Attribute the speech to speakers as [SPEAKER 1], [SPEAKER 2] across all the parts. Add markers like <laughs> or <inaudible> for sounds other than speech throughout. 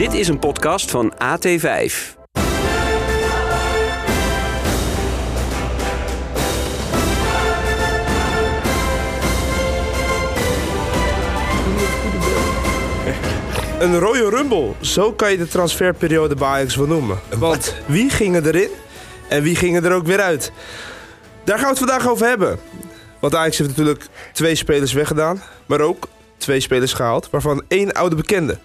[SPEAKER 1] Dit is een podcast van AT5.
[SPEAKER 2] Een Royal Rumble, zo kan je de transferperiode bij Ajax wel noemen. Want wie gingen erin en wie gingen er ook weer uit? Daar gaan we het vandaag over hebben. Want Ajax heeft natuurlijk twee spelers weggedaan, maar ook twee spelers gehaald, waarvan één oude bekende.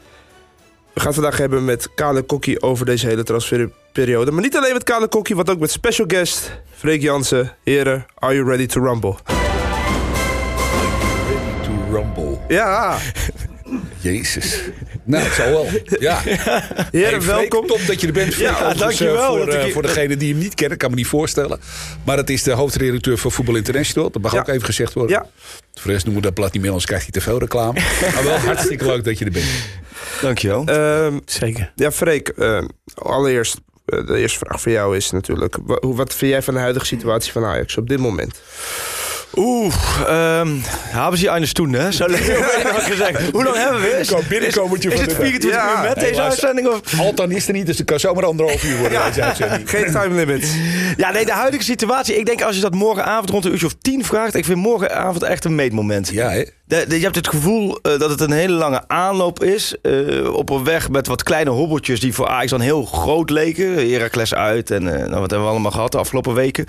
[SPEAKER 2] We gaan het vandaag hebben met Kale Kokkie over deze hele transferperiode. Maar niet alleen met Kale Kokkie, want ook met special guest Freek Jansen. Heren, are you ready to rumble?
[SPEAKER 3] To rumble.
[SPEAKER 2] Ja,
[SPEAKER 3] Jezus. Nou, het zal wel. Ja. <laughs>
[SPEAKER 2] heren,
[SPEAKER 3] Hey,
[SPEAKER 2] welkom.
[SPEAKER 3] Top dat je er bent. Freek.
[SPEAKER 2] Ja,
[SPEAKER 3] Overigens,
[SPEAKER 2] dankjewel
[SPEAKER 3] eh, Voor,
[SPEAKER 2] ik
[SPEAKER 3] eh,
[SPEAKER 2] hier-
[SPEAKER 3] voor degene die hem niet kennen, kan me niet voorstellen. Maar het is de hoofdredacteur van Voetbal International. Dat mag
[SPEAKER 2] Ja.
[SPEAKER 3] ook even gezegd worden.
[SPEAKER 2] Ja,
[SPEAKER 3] Voor de rest noemen we dat blad niet meer, anders krijgt hij te veel reclame. <laughs> maar wel hartstikke leuk dat je er bent.
[SPEAKER 4] Dankjewel.
[SPEAKER 2] ehm,
[SPEAKER 4] Zeker.
[SPEAKER 2] Ja, Freek, eh, allereerst, eh, de eerste vraag voor jou is natuurlijk... wa- hoe- wat vind jij van de huidige situatie van Ajax op dit moment?
[SPEAKER 4] Oeh, ehm hebben ze eines toen, hè? <laughs> Zo lekker gezegd. Hoe lang hebben we? Is,
[SPEAKER 3] Kom, binnenkomertje
[SPEAKER 4] is
[SPEAKER 3] van
[SPEAKER 4] het
[SPEAKER 3] de-
[SPEAKER 4] 24
[SPEAKER 2] Ja.
[SPEAKER 4] uur met deze uitzending? Of?
[SPEAKER 3] Altan is er niet, dus het kan zomaar anderhalf uur worden. deze uitzending.
[SPEAKER 2] Geen time limit.
[SPEAKER 4] Ja, nee, de huidige situatie. Ik denk als je dat morgenavond rond een uurtje of tien vraagt. Ik vind morgenavond echt een meetmoment.
[SPEAKER 3] Ja, hè?
[SPEAKER 4] Je hebt het gevoel eh, dat het een hele lange aanloop is. eh, op een weg met wat kleine hobbeltjes die voor Ajax dan heel groot leken. Heracles uit en eh, nou, wat hebben we allemaal gehad de afgelopen weken.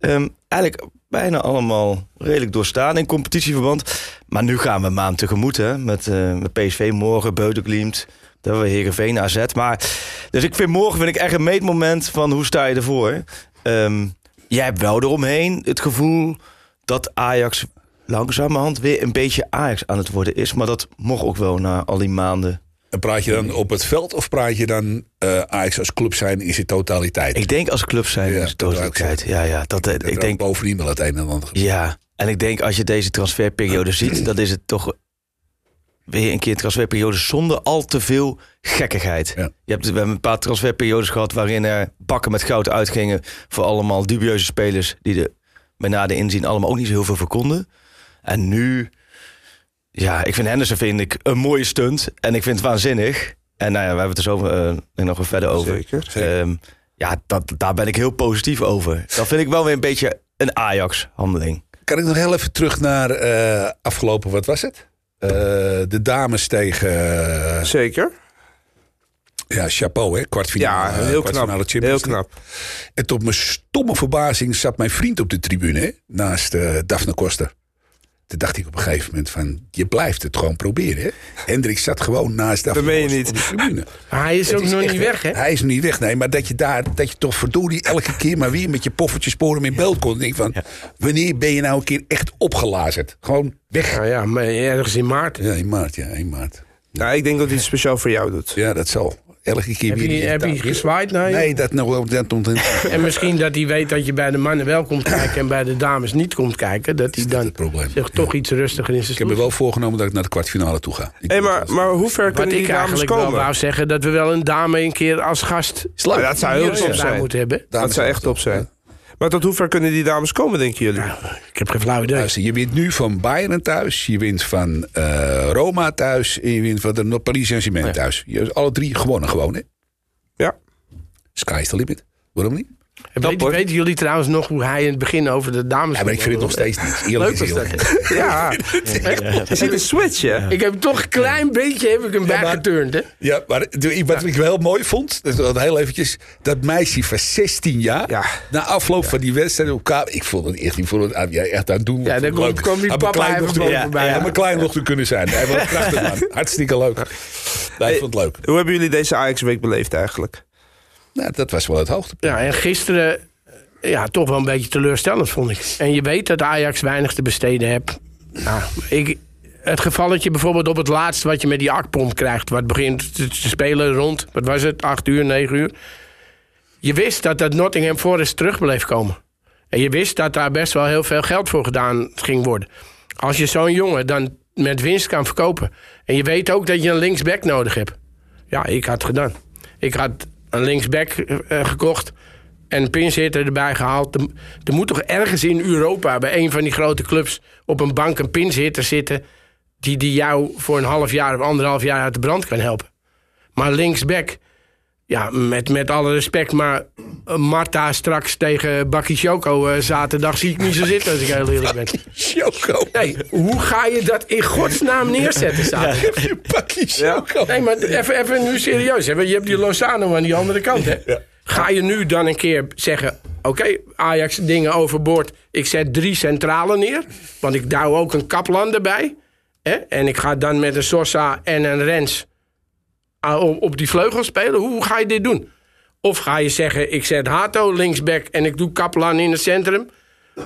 [SPEAKER 4] Ehm, eigenlijk bijna allemaal redelijk doorstaan in competitieverband. Maar nu gaan we maand tegemoet hè, met, met PSV morgen, Beudeglimt. Dan hebben we Heerenveen AZ. Maar, dus ik vind morgen vind ik echt een meetmoment van hoe sta je ervoor. Ehm, jij hebt wel eromheen het gevoel dat Ajax langzamerhand weer een beetje Ajax aan het worden is. Maar dat mocht ook wel na al die maanden.
[SPEAKER 3] En praat je dan op het veld of praat je dan eh Ajax als club zijn in zijn totaliteit?
[SPEAKER 4] Ik denk als club zijn
[SPEAKER 3] Ja, dat wou ik
[SPEAKER 4] totaliteit. Ja, ja, dat, eh,
[SPEAKER 3] Dat
[SPEAKER 4] ik denk,
[SPEAKER 3] bovendien wel het een en ander.
[SPEAKER 4] ja. En ik denk als je deze transferperiode <clears throat> ziet, dan is het toch weer een keer een transferperiode zonder al te veel gekkigheid.
[SPEAKER 3] Ja.
[SPEAKER 4] Je hebt, we hebben een paar transferperiodes gehad waarin er bakken met goud uitgingen voor allemaal dubieuze spelers die er na de inzien allemaal ook niet zo heel veel voor konden. En nu, ja, ik vind Henderson vind ik een mooie stunt en ik vind het waanzinnig. En nou ja, we hebben het er zo eh, nog wat verder over.
[SPEAKER 2] Zeker.
[SPEAKER 3] Zeker.
[SPEAKER 4] Ehm, ja, dat, daar ben ik heel positief over. Dat vind ik wel weer een beetje een Ajax-handeling.
[SPEAKER 3] Kan ik nog heel even terug naar eh, afgelopen, wat was het? Eh, de dames tegen
[SPEAKER 2] Zeker.
[SPEAKER 3] ja, Chapeau, hè? Kwartfinale,
[SPEAKER 2] Ja, heel knap.
[SPEAKER 3] Champions
[SPEAKER 2] Heel knap.
[SPEAKER 3] En tot mijn stomme verbazing zat mijn vriend op de tribune, hè? naast eh Daphne Koster. Toen dacht ik op een gegeven moment van, je blijft het gewoon proberen. Hè? Hendrik zat gewoon naast Daphne
[SPEAKER 2] Dat meen je
[SPEAKER 3] Koster
[SPEAKER 2] niet.
[SPEAKER 3] op de tribune.
[SPEAKER 5] Maar hij is
[SPEAKER 3] Het
[SPEAKER 5] ook nog
[SPEAKER 3] echt,
[SPEAKER 5] niet weg, hè?
[SPEAKER 3] Hij is nog niet weg, nee. Maar dat je daar, dat je toch verdorie elke keer maar weer met je poffertje sporen in beeld komt. En denk van, wanneer ben je nou een keer echt opgelazerd? Gewoon weg.
[SPEAKER 5] Nou ja, maar ergens in maart.
[SPEAKER 3] Ja, in maart, ja, in maart.
[SPEAKER 2] Nou, ik denk dat hij het speciaal voor jou doet.
[SPEAKER 3] Ja, dat zal. Elke keer
[SPEAKER 5] Heb
[SPEAKER 3] weer.
[SPEAKER 5] je, heb je gezwaaid naar je?
[SPEAKER 3] Nee, dat nog wel. Dat. <laughs>
[SPEAKER 5] En misschien dat hij weet dat je bij de mannen wel komt kijken... en bij de dames niet komt kijken. Dat hij dan zich toch iets rustiger in zijn
[SPEAKER 3] Ik heb me wel voorgenomen dat ik naar de kwartfinale toe ga. Ik moet
[SPEAKER 2] maar, maar hoe ver
[SPEAKER 5] Wat
[SPEAKER 2] kunnen die
[SPEAKER 5] ik
[SPEAKER 2] dames
[SPEAKER 5] eigenlijk wel
[SPEAKER 2] komen?
[SPEAKER 5] wou zeggen... dat we wel een dame een keer als gast...
[SPEAKER 2] Nou, dat zou heel top zijn.
[SPEAKER 5] moeten hebben.
[SPEAKER 2] Dat zou echt top zijn. Maar tot hoe ver kunnen die dames komen, denken jullie?
[SPEAKER 5] Ik heb geen flauw idee.
[SPEAKER 3] Luister, je wint nu van Bayern thuis, je wint van eh, Roma thuis en je wint van de Paris Saint-Germain thuis. Je hebt alle drie gewonnen gewoon, hè?
[SPEAKER 2] Ja.
[SPEAKER 3] Sky is the limit. Waarom niet?
[SPEAKER 5] En weet- weten jullie trouwens nog hoe hij in het begin over de dames...
[SPEAKER 3] Ja, maar ik vind het nog steeds niet. Eerlijk
[SPEAKER 5] Leuk
[SPEAKER 3] is
[SPEAKER 5] was dat.
[SPEAKER 2] Ja. <laughs> Je ziet een switch, hè?
[SPEAKER 5] Ik heb toch een klein beetje heb ik hem bijgeturnd, hè?
[SPEAKER 3] Ja, maar wat ik wel mooi vond, dat was heel eventjes, dat meisje van 16 jaar,
[SPEAKER 2] Ja.
[SPEAKER 3] na afloop van die wedstrijd op elkaar, ik vond het echt, ik vond het ah, ja, echt aan het doen.
[SPEAKER 5] Ja, dan komt- komt die
[SPEAKER 3] mijn
[SPEAKER 5] papa even bovenbij,
[SPEAKER 3] Ja,
[SPEAKER 5] ja.
[SPEAKER 3] had mijn kleindochter kunnen zijn. Hij was prachtig, man. <laughs> Hartstikke leuk. Nee, ik vond het leuk.
[SPEAKER 2] Hoe hebben jullie deze Ajax-week beleefd eigenlijk?
[SPEAKER 3] Nou, dat was wel het hoogtepunt.
[SPEAKER 5] Ja, en gisteren eh, ja, toch wel een beetje teleurstellend, vond ik. En je weet dat Ajax weinig te besteden hebt. Ja, ik, het gevalletje bijvoorbeeld op het laatste wat je met die akpomp krijgt... wat begint te, spelen rond, wat was het, 8 uur, 9 uur. Je wist dat dat Nottingham Forest terug bleef komen. En je wist dat daar best wel heel veel geld voor gedaan ging worden. Als je zo'n jongen dan met winst kan verkopen... en je weet ook dat je een linksback nodig hebt. Ja, ik had gedaan. Ik had een linksback eh, gekocht en een pinzitter erbij gehaald. Er, moet toch ergens in Europa bij een van die grote clubs op een bank een pinzitter zitten... Die, die jou voor een half jaar of anderhalf jaar uit de brand kan helpen. Maar linksback, ja, met, met alle respect, maar eh, Marta straks tegen Bakishoko eh, zaterdag zie ik niet zo zitten als ik heel eerlijk ben.
[SPEAKER 3] Choco.
[SPEAKER 5] Nee, hoe ga je dat in godsnaam neerzetten zaterdag?
[SPEAKER 3] Je pakje choco.
[SPEAKER 5] Nee, maar even, even nu serieus. Hè? Je hebt die Lozano aan die andere kant. Hè? Ga je nu dan een keer zeggen... Oké, Ajax dingen overboord. Ik zet drie centralen neer. Want ik douw ook een Kaplan erbij. Hè? En ik ga dan met een Sosa en een Rens... ah, op, die vleugel spelen. Hoe ga je dit doen? Of ga je zeggen... Ik zet Hato linksback en ik doe Kaplan in het centrum...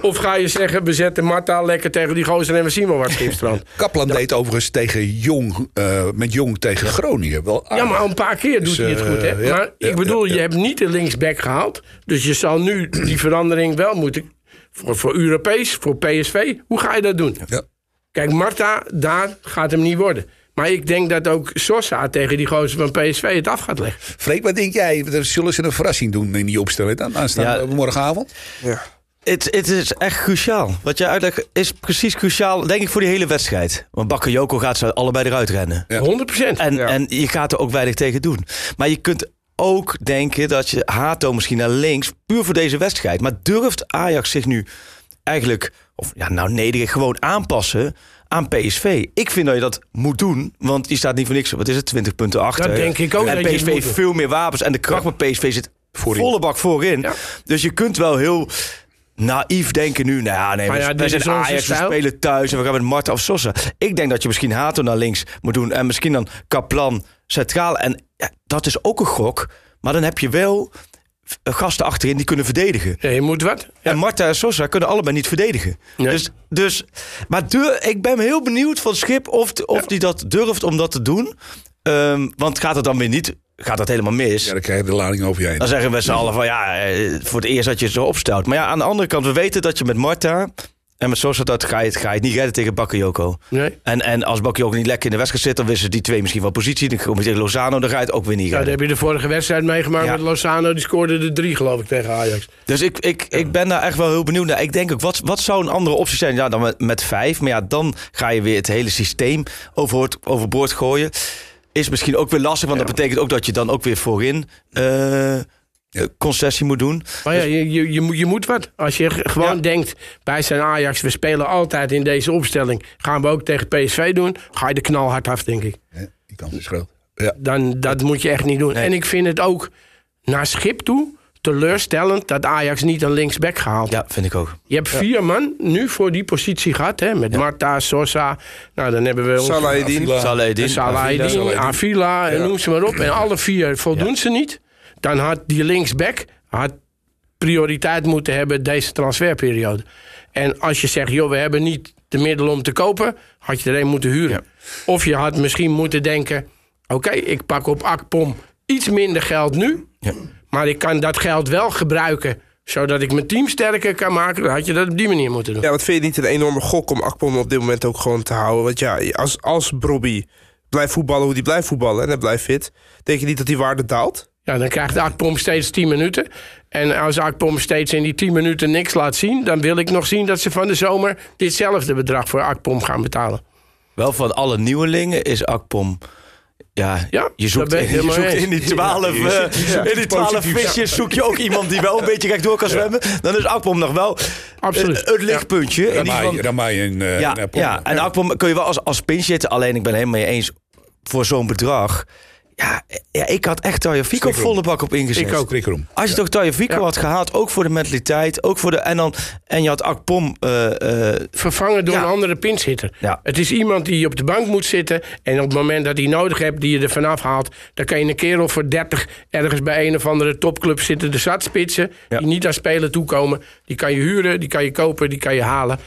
[SPEAKER 5] Of ga je zeggen, we zetten Marta lekker tegen die gozer en we zien wel wat gisteren. <laughs>
[SPEAKER 3] Kaplan deed overigens tegen Jong, eh, met Jong tegen Groningen. Wel
[SPEAKER 5] Ja, maar een paar keer doet
[SPEAKER 3] Dus,
[SPEAKER 5] hij het goed, hè?
[SPEAKER 3] eh, ja,
[SPEAKER 5] maar
[SPEAKER 3] ja,
[SPEAKER 5] ik bedoel,
[SPEAKER 3] ja, ja.
[SPEAKER 5] je hebt niet de linksback gehaald. Dus je zal nu <clears throat> die verandering wel moeten... Voor, voor Europees, voor PSV. Hoe ga je dat doen?
[SPEAKER 3] Ja.
[SPEAKER 5] Kijk, Marta, daar gaat hem niet worden. Maar ik denk dat ook Sosa tegen die gozer van PSV het af gaat leggen.
[SPEAKER 3] Freek, wat denk jij? Zullen ze een verrassing doen in die opstelling dan? Aanstaande
[SPEAKER 4] Ja.
[SPEAKER 3] morgenavond?
[SPEAKER 2] Ja.
[SPEAKER 4] Het, het is echt cruciaal. Wat jij uitlegt is precies cruciaal, denk ik, voor die hele wedstrijd. Want Bakayoko gaat ze allebei eruit rennen.
[SPEAKER 3] Ja.
[SPEAKER 5] 100
[SPEAKER 4] En,
[SPEAKER 2] Ja.
[SPEAKER 4] en je gaat er ook weinig tegen doen. Maar je kunt ook denken dat je Hato misschien naar links, puur voor deze wedstrijd. Maar durft Ajax zich nu eigenlijk, of ja, nou nederig, gewoon aanpassen aan PSV? Ik vind dat je dat moet doen, want je staat niet voor niks, wat is het, 20 punten achter.
[SPEAKER 5] Dat denk ik ook
[SPEAKER 4] En PSV heeft veel meer wapens en de kracht van PSV zit
[SPEAKER 3] Voorin.
[SPEAKER 4] volle bak voorin.
[SPEAKER 5] Ja.
[SPEAKER 4] Dus je kunt wel heel naïef denken nu. Nou ja, nee,
[SPEAKER 5] Maar
[SPEAKER 4] we,
[SPEAKER 5] ja, dit
[SPEAKER 4] zijn Ajax, we spelen thuis en we gaan met Marta of Sosa. Ik denk dat je misschien Hato naar links moet doen en misschien dan Kaplan centraal. En ja, dat is ook een gok, maar dan heb je wel gasten achterin die kunnen verdedigen.
[SPEAKER 5] Ja, je moet wat.
[SPEAKER 4] En Marta en Sosa kunnen allebei niet verdedigen.
[SPEAKER 5] Nee.
[SPEAKER 4] Dus, dus, maar dur- ik ben heel benieuwd van Schip of, of die dat durft om dat te doen. Ehm, want gaat het dan weer niet, gaat dat helemaal mis?
[SPEAKER 3] Ja, dan krijg je de lading over je heen.
[SPEAKER 4] Dan zeggen we z'n allen van ja, eh, voor het eerst dat je het zo opstelt. Maar ja, aan de andere kant, we weten dat je met Marta en met Sosa dat ga je, het, ga je het niet redden tegen Bakayoko.
[SPEAKER 5] Nee.
[SPEAKER 4] En, en als Bakayoko niet lekker in de wedstrijd zit, dan wisten die twee misschien wel positie. Dan kom je tegen Lozano, dan ga je het ook weer niet
[SPEAKER 5] Ja, dat
[SPEAKER 4] redden.
[SPEAKER 5] heb je de vorige wedstrijd meegemaakt
[SPEAKER 4] Ja.
[SPEAKER 5] met Lozano. Die scoorde de drie, geloof ik, tegen Ajax.
[SPEAKER 4] Dus ik, ik, ik ben daar echt wel heel benieuwd naar. Ik denk ook, wat, wat zou een andere optie zijn? Ja, dan met, met vijf. Maar ja, dan ga je weer het hele systeem overboord, overboord gooien. Is misschien ook weer lastig, want dat betekent ook dat je dan ook weer voorin eh, concessie moet doen.
[SPEAKER 5] Maar ja, je, je, je, moet, je moet wat. Als je gewoon
[SPEAKER 4] Ja.
[SPEAKER 5] denkt, wij zijn Ajax, we spelen altijd in deze opstelling. Gaan we ook tegen PSV doen, ga je er knalhard af, denk ik.
[SPEAKER 3] Ja, die kans is groot. Ja.
[SPEAKER 5] Dan, dat moet je echt niet doen. En ik vind het ook naar schip toe teleurstellend dat Ajax niet een linksback gehaald
[SPEAKER 4] Ja, vind ik ook.
[SPEAKER 5] Je hebt vier man nu voor die positie gehad, hè? Met Marta, Sosa. Nou, dan hebben we...
[SPEAKER 2] Salahedin.
[SPEAKER 3] Avila.
[SPEAKER 4] Salahedin.
[SPEAKER 5] Avila, en noem ze maar op. En alle vier voldoen ze niet. Dan had die linksback had prioriteit moeten hebben deze transferperiode. En als je zegt, joh, we hebben niet de middelen om te kopen, had je er een moeten huren. Of je had misschien moeten denken, oké, ik pak op Akpom iets minder geld nu,
[SPEAKER 4] Ja.
[SPEAKER 5] maar ik kan dat geld wel gebruiken zodat ik mijn team sterker kan maken. Dan had je dat op die manier moeten doen.
[SPEAKER 2] Ja, wat vind je niet een enorme gok om Akpom op dit moment ook gewoon te houden? Want ja, als, als Brobby blijft voetballen hoe hij blijft voetballen en hij blijft fit... denk je niet dat die waarde daalt?
[SPEAKER 5] Ja, dan krijgt Akpom steeds 10 minuten. En als Akpom steeds in die 10 minuten niks laat zien... dan wil ik nog zien dat ze van de zomer... ditzelfde bedrag voor Akpom gaan betalen.
[SPEAKER 4] Wel van alle nieuwelingen is Akpom. Ja,
[SPEAKER 5] Ja,
[SPEAKER 4] je zoekt,
[SPEAKER 5] ik <laughs>
[SPEAKER 4] je
[SPEAKER 5] helemaal
[SPEAKER 4] zoekt in die twaalf,
[SPEAKER 3] Ja,
[SPEAKER 4] eh, in die twaalf visjes zoek je ook iemand die wel een beetje rechtdoor kan zwemmen. Dan is Akpom nog wel
[SPEAKER 5] Absoluut.
[SPEAKER 4] het, het lichtpuntje. In geval-
[SPEAKER 3] Ramai, Ramai en, eh
[SPEAKER 4] ja,
[SPEAKER 3] en, eh,
[SPEAKER 4] ja, en Akpom kun je wel als, als pinch zitten. Alleen ik ben het helemaal mee eens voor zo'n bedrag. Ja, ja, ik had echt Tajo Fico volle bak op ingezet.
[SPEAKER 5] Ik ook.
[SPEAKER 4] Als je toch Tajo Fico
[SPEAKER 5] Ja.
[SPEAKER 4] had gehaald, ook voor de mentaliteit, ook voor de en dan en je had Akpom. eh, eh,
[SPEAKER 5] Vervangen door
[SPEAKER 4] Ja.
[SPEAKER 5] een andere pinchitter.
[SPEAKER 4] Ja.
[SPEAKER 5] Het is iemand die op de bank moet zitten... en op het moment dat hij nodig hebt, die je er vanaf haalt... dan kan je een kerel voor 30 ergens bij een of andere topclub zitten... de zatspitsen,
[SPEAKER 4] Ja.
[SPEAKER 5] die niet aan spelen toekomen. Die kan je huren, die kan je kopen, die kan je halen.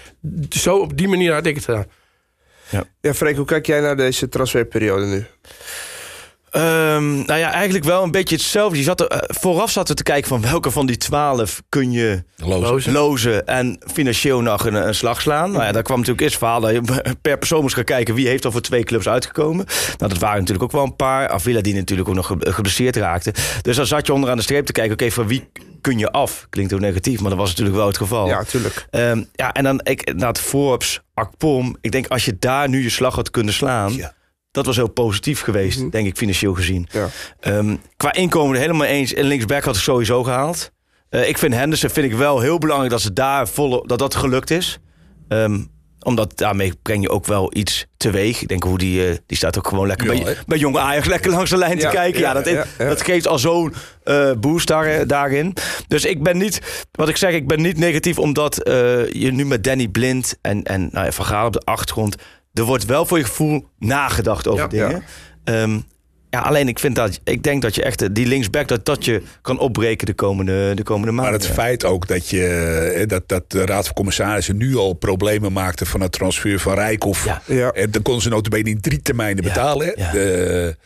[SPEAKER 5] Zo op die manier had ik het gedaan.
[SPEAKER 2] Ja, Freek, hoe kijk jij naar deze transferperiode nu?
[SPEAKER 4] Ehm, nou ja, eigenlijk wel een beetje hetzelfde. Je zat er, eh, vooraf zaten we te kijken van welke van die twaalf kun je lozen en financieel nog een, een slag slaan. Nou ja, daar kwam natuurlijk eerst het verhaal dat je <laughs> per persoon moest gaan kijken wie heeft al voor twee clubs uitgekomen. Nou, dat waren natuurlijk ook wel een paar. Avila die natuurlijk ook nog ge- geblesseerd raakte. Dus dan zat je onderaan de streep te kijken, oké, van wie kun je af? Klinkt ook negatief, maar dat was natuurlijk wel het geval.
[SPEAKER 2] Ja, tuurlijk.
[SPEAKER 4] Ehm, ja, en dan ik, naar het Forbes, Akpom. Ik denk als je daar nu je slag had kunnen slaan,
[SPEAKER 3] Ja.
[SPEAKER 4] Dat was heel positief geweest, denk ik, financieel gezien.
[SPEAKER 2] Ja.
[SPEAKER 4] Ehm, qua inkomen helemaal eens. En linksback had ik sowieso gehaald. Eh, ik vind Henderson vind ik wel heel belangrijk dat ze daar volle, dat dat gelukt is. Ehm, omdat daarmee breng je ook wel iets teweeg. Ik denk hoe die, eh, die staat ook gewoon lekker
[SPEAKER 3] Ja,
[SPEAKER 4] bij, bij jonge Ajax lekker langs de lijn
[SPEAKER 2] Ja,
[SPEAKER 4] te kijken. Ja, dat, dat geeft al zo'n eh, boost daar, daarin. Dus ik ben niet, wat ik zeg, ik ben niet negatief omdat je nu met Danny Blind en, en nou ja, Van Gaal op de achtergrond. Er wordt wel voor je gevoel nagedacht over
[SPEAKER 5] Ja.
[SPEAKER 4] dingen. Ehm, ja, alleen ik vind dat ik denk dat je echt eh, die linksback dat dat je kan opbreken de komende, de komende maanden.
[SPEAKER 3] Maar het feit ook dat, je, eh, dat, dat de Raad van Commissarissen nu al problemen maakte van het transfer van Rijkoff.
[SPEAKER 4] Ja.
[SPEAKER 2] Ja.
[SPEAKER 3] En dan konden ze notabene in drie termijnen
[SPEAKER 4] Ja,
[SPEAKER 3] betalen.
[SPEAKER 4] ja.
[SPEAKER 3] De-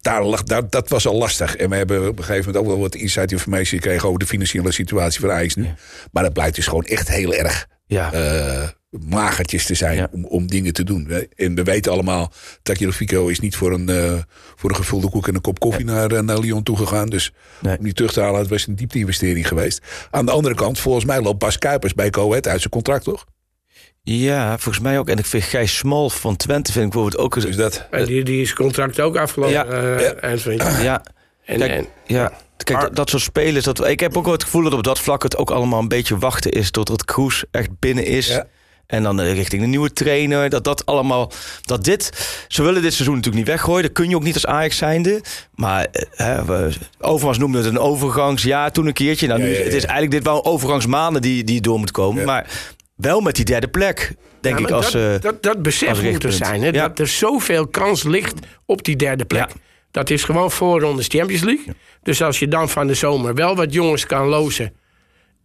[SPEAKER 3] daar lag, daar, dat was al lastig. En we hebben op een gegeven moment ook wel wat inside informatie gekregen over de financiële situatie van Ajax nu. Maar dat blijkt dus gewoon echt heel erg
[SPEAKER 4] ja.
[SPEAKER 3] eh, magertjes te zijn
[SPEAKER 4] Ja.
[SPEAKER 3] om, om dingen te doen. En we weten allemaal, Tagliafico is niet voor een, eh, voor een gevulde koek en een kop koffie naar, eh, naar Lyon toegegaan. Dus
[SPEAKER 4] Nee.
[SPEAKER 3] om die terug te halen, het was een diepte-investering geweest. Aan de andere kant, volgens mij loopt Bas Kuipers bij Coët uit zijn contract, toch?
[SPEAKER 4] Ja, volgens mij ook. En ik vind Gijs Smal van Twente vind ik bijvoorbeeld ook...
[SPEAKER 3] Dus dat...
[SPEAKER 5] En die, die is contract ook afgelopen.
[SPEAKER 4] Ja.
[SPEAKER 5] eh,
[SPEAKER 3] Ja.
[SPEAKER 5] eind van het jaar.
[SPEAKER 4] Ja,
[SPEAKER 5] En,
[SPEAKER 4] Kijk,
[SPEAKER 5] en,
[SPEAKER 4] ja. Kijk, dat, dat soort spelers... Dat, ik heb ook wel het gevoel dat op dat vlak het ook allemaal een beetje wachten is... tot het kroes echt binnen is.
[SPEAKER 3] Ja.
[SPEAKER 4] En dan eh, richting de nieuwe trainer. Dat dat allemaal... Dat dit... Ze willen dit seizoen natuurlijk niet weggooien. Dat kun je ook niet als Ajax zijnde. Maar eh, hè, we, noemde het een overgangsjaar toen een keertje. Nou, nu,
[SPEAKER 3] ja, ja.
[SPEAKER 4] Het is eigenlijk dit wel overgangsmaanden die, die door moet komen. Maar wel met die derde plek, denk ik. Als,
[SPEAKER 5] dat,
[SPEAKER 4] eh,
[SPEAKER 5] dat, dat besef moet er zijn. Hè. Dat er zoveel kans ligt op die derde plek. Dat is gewoon voorrondes Champions League. Dus als je dan van de zomer wel wat jongens kan lozen...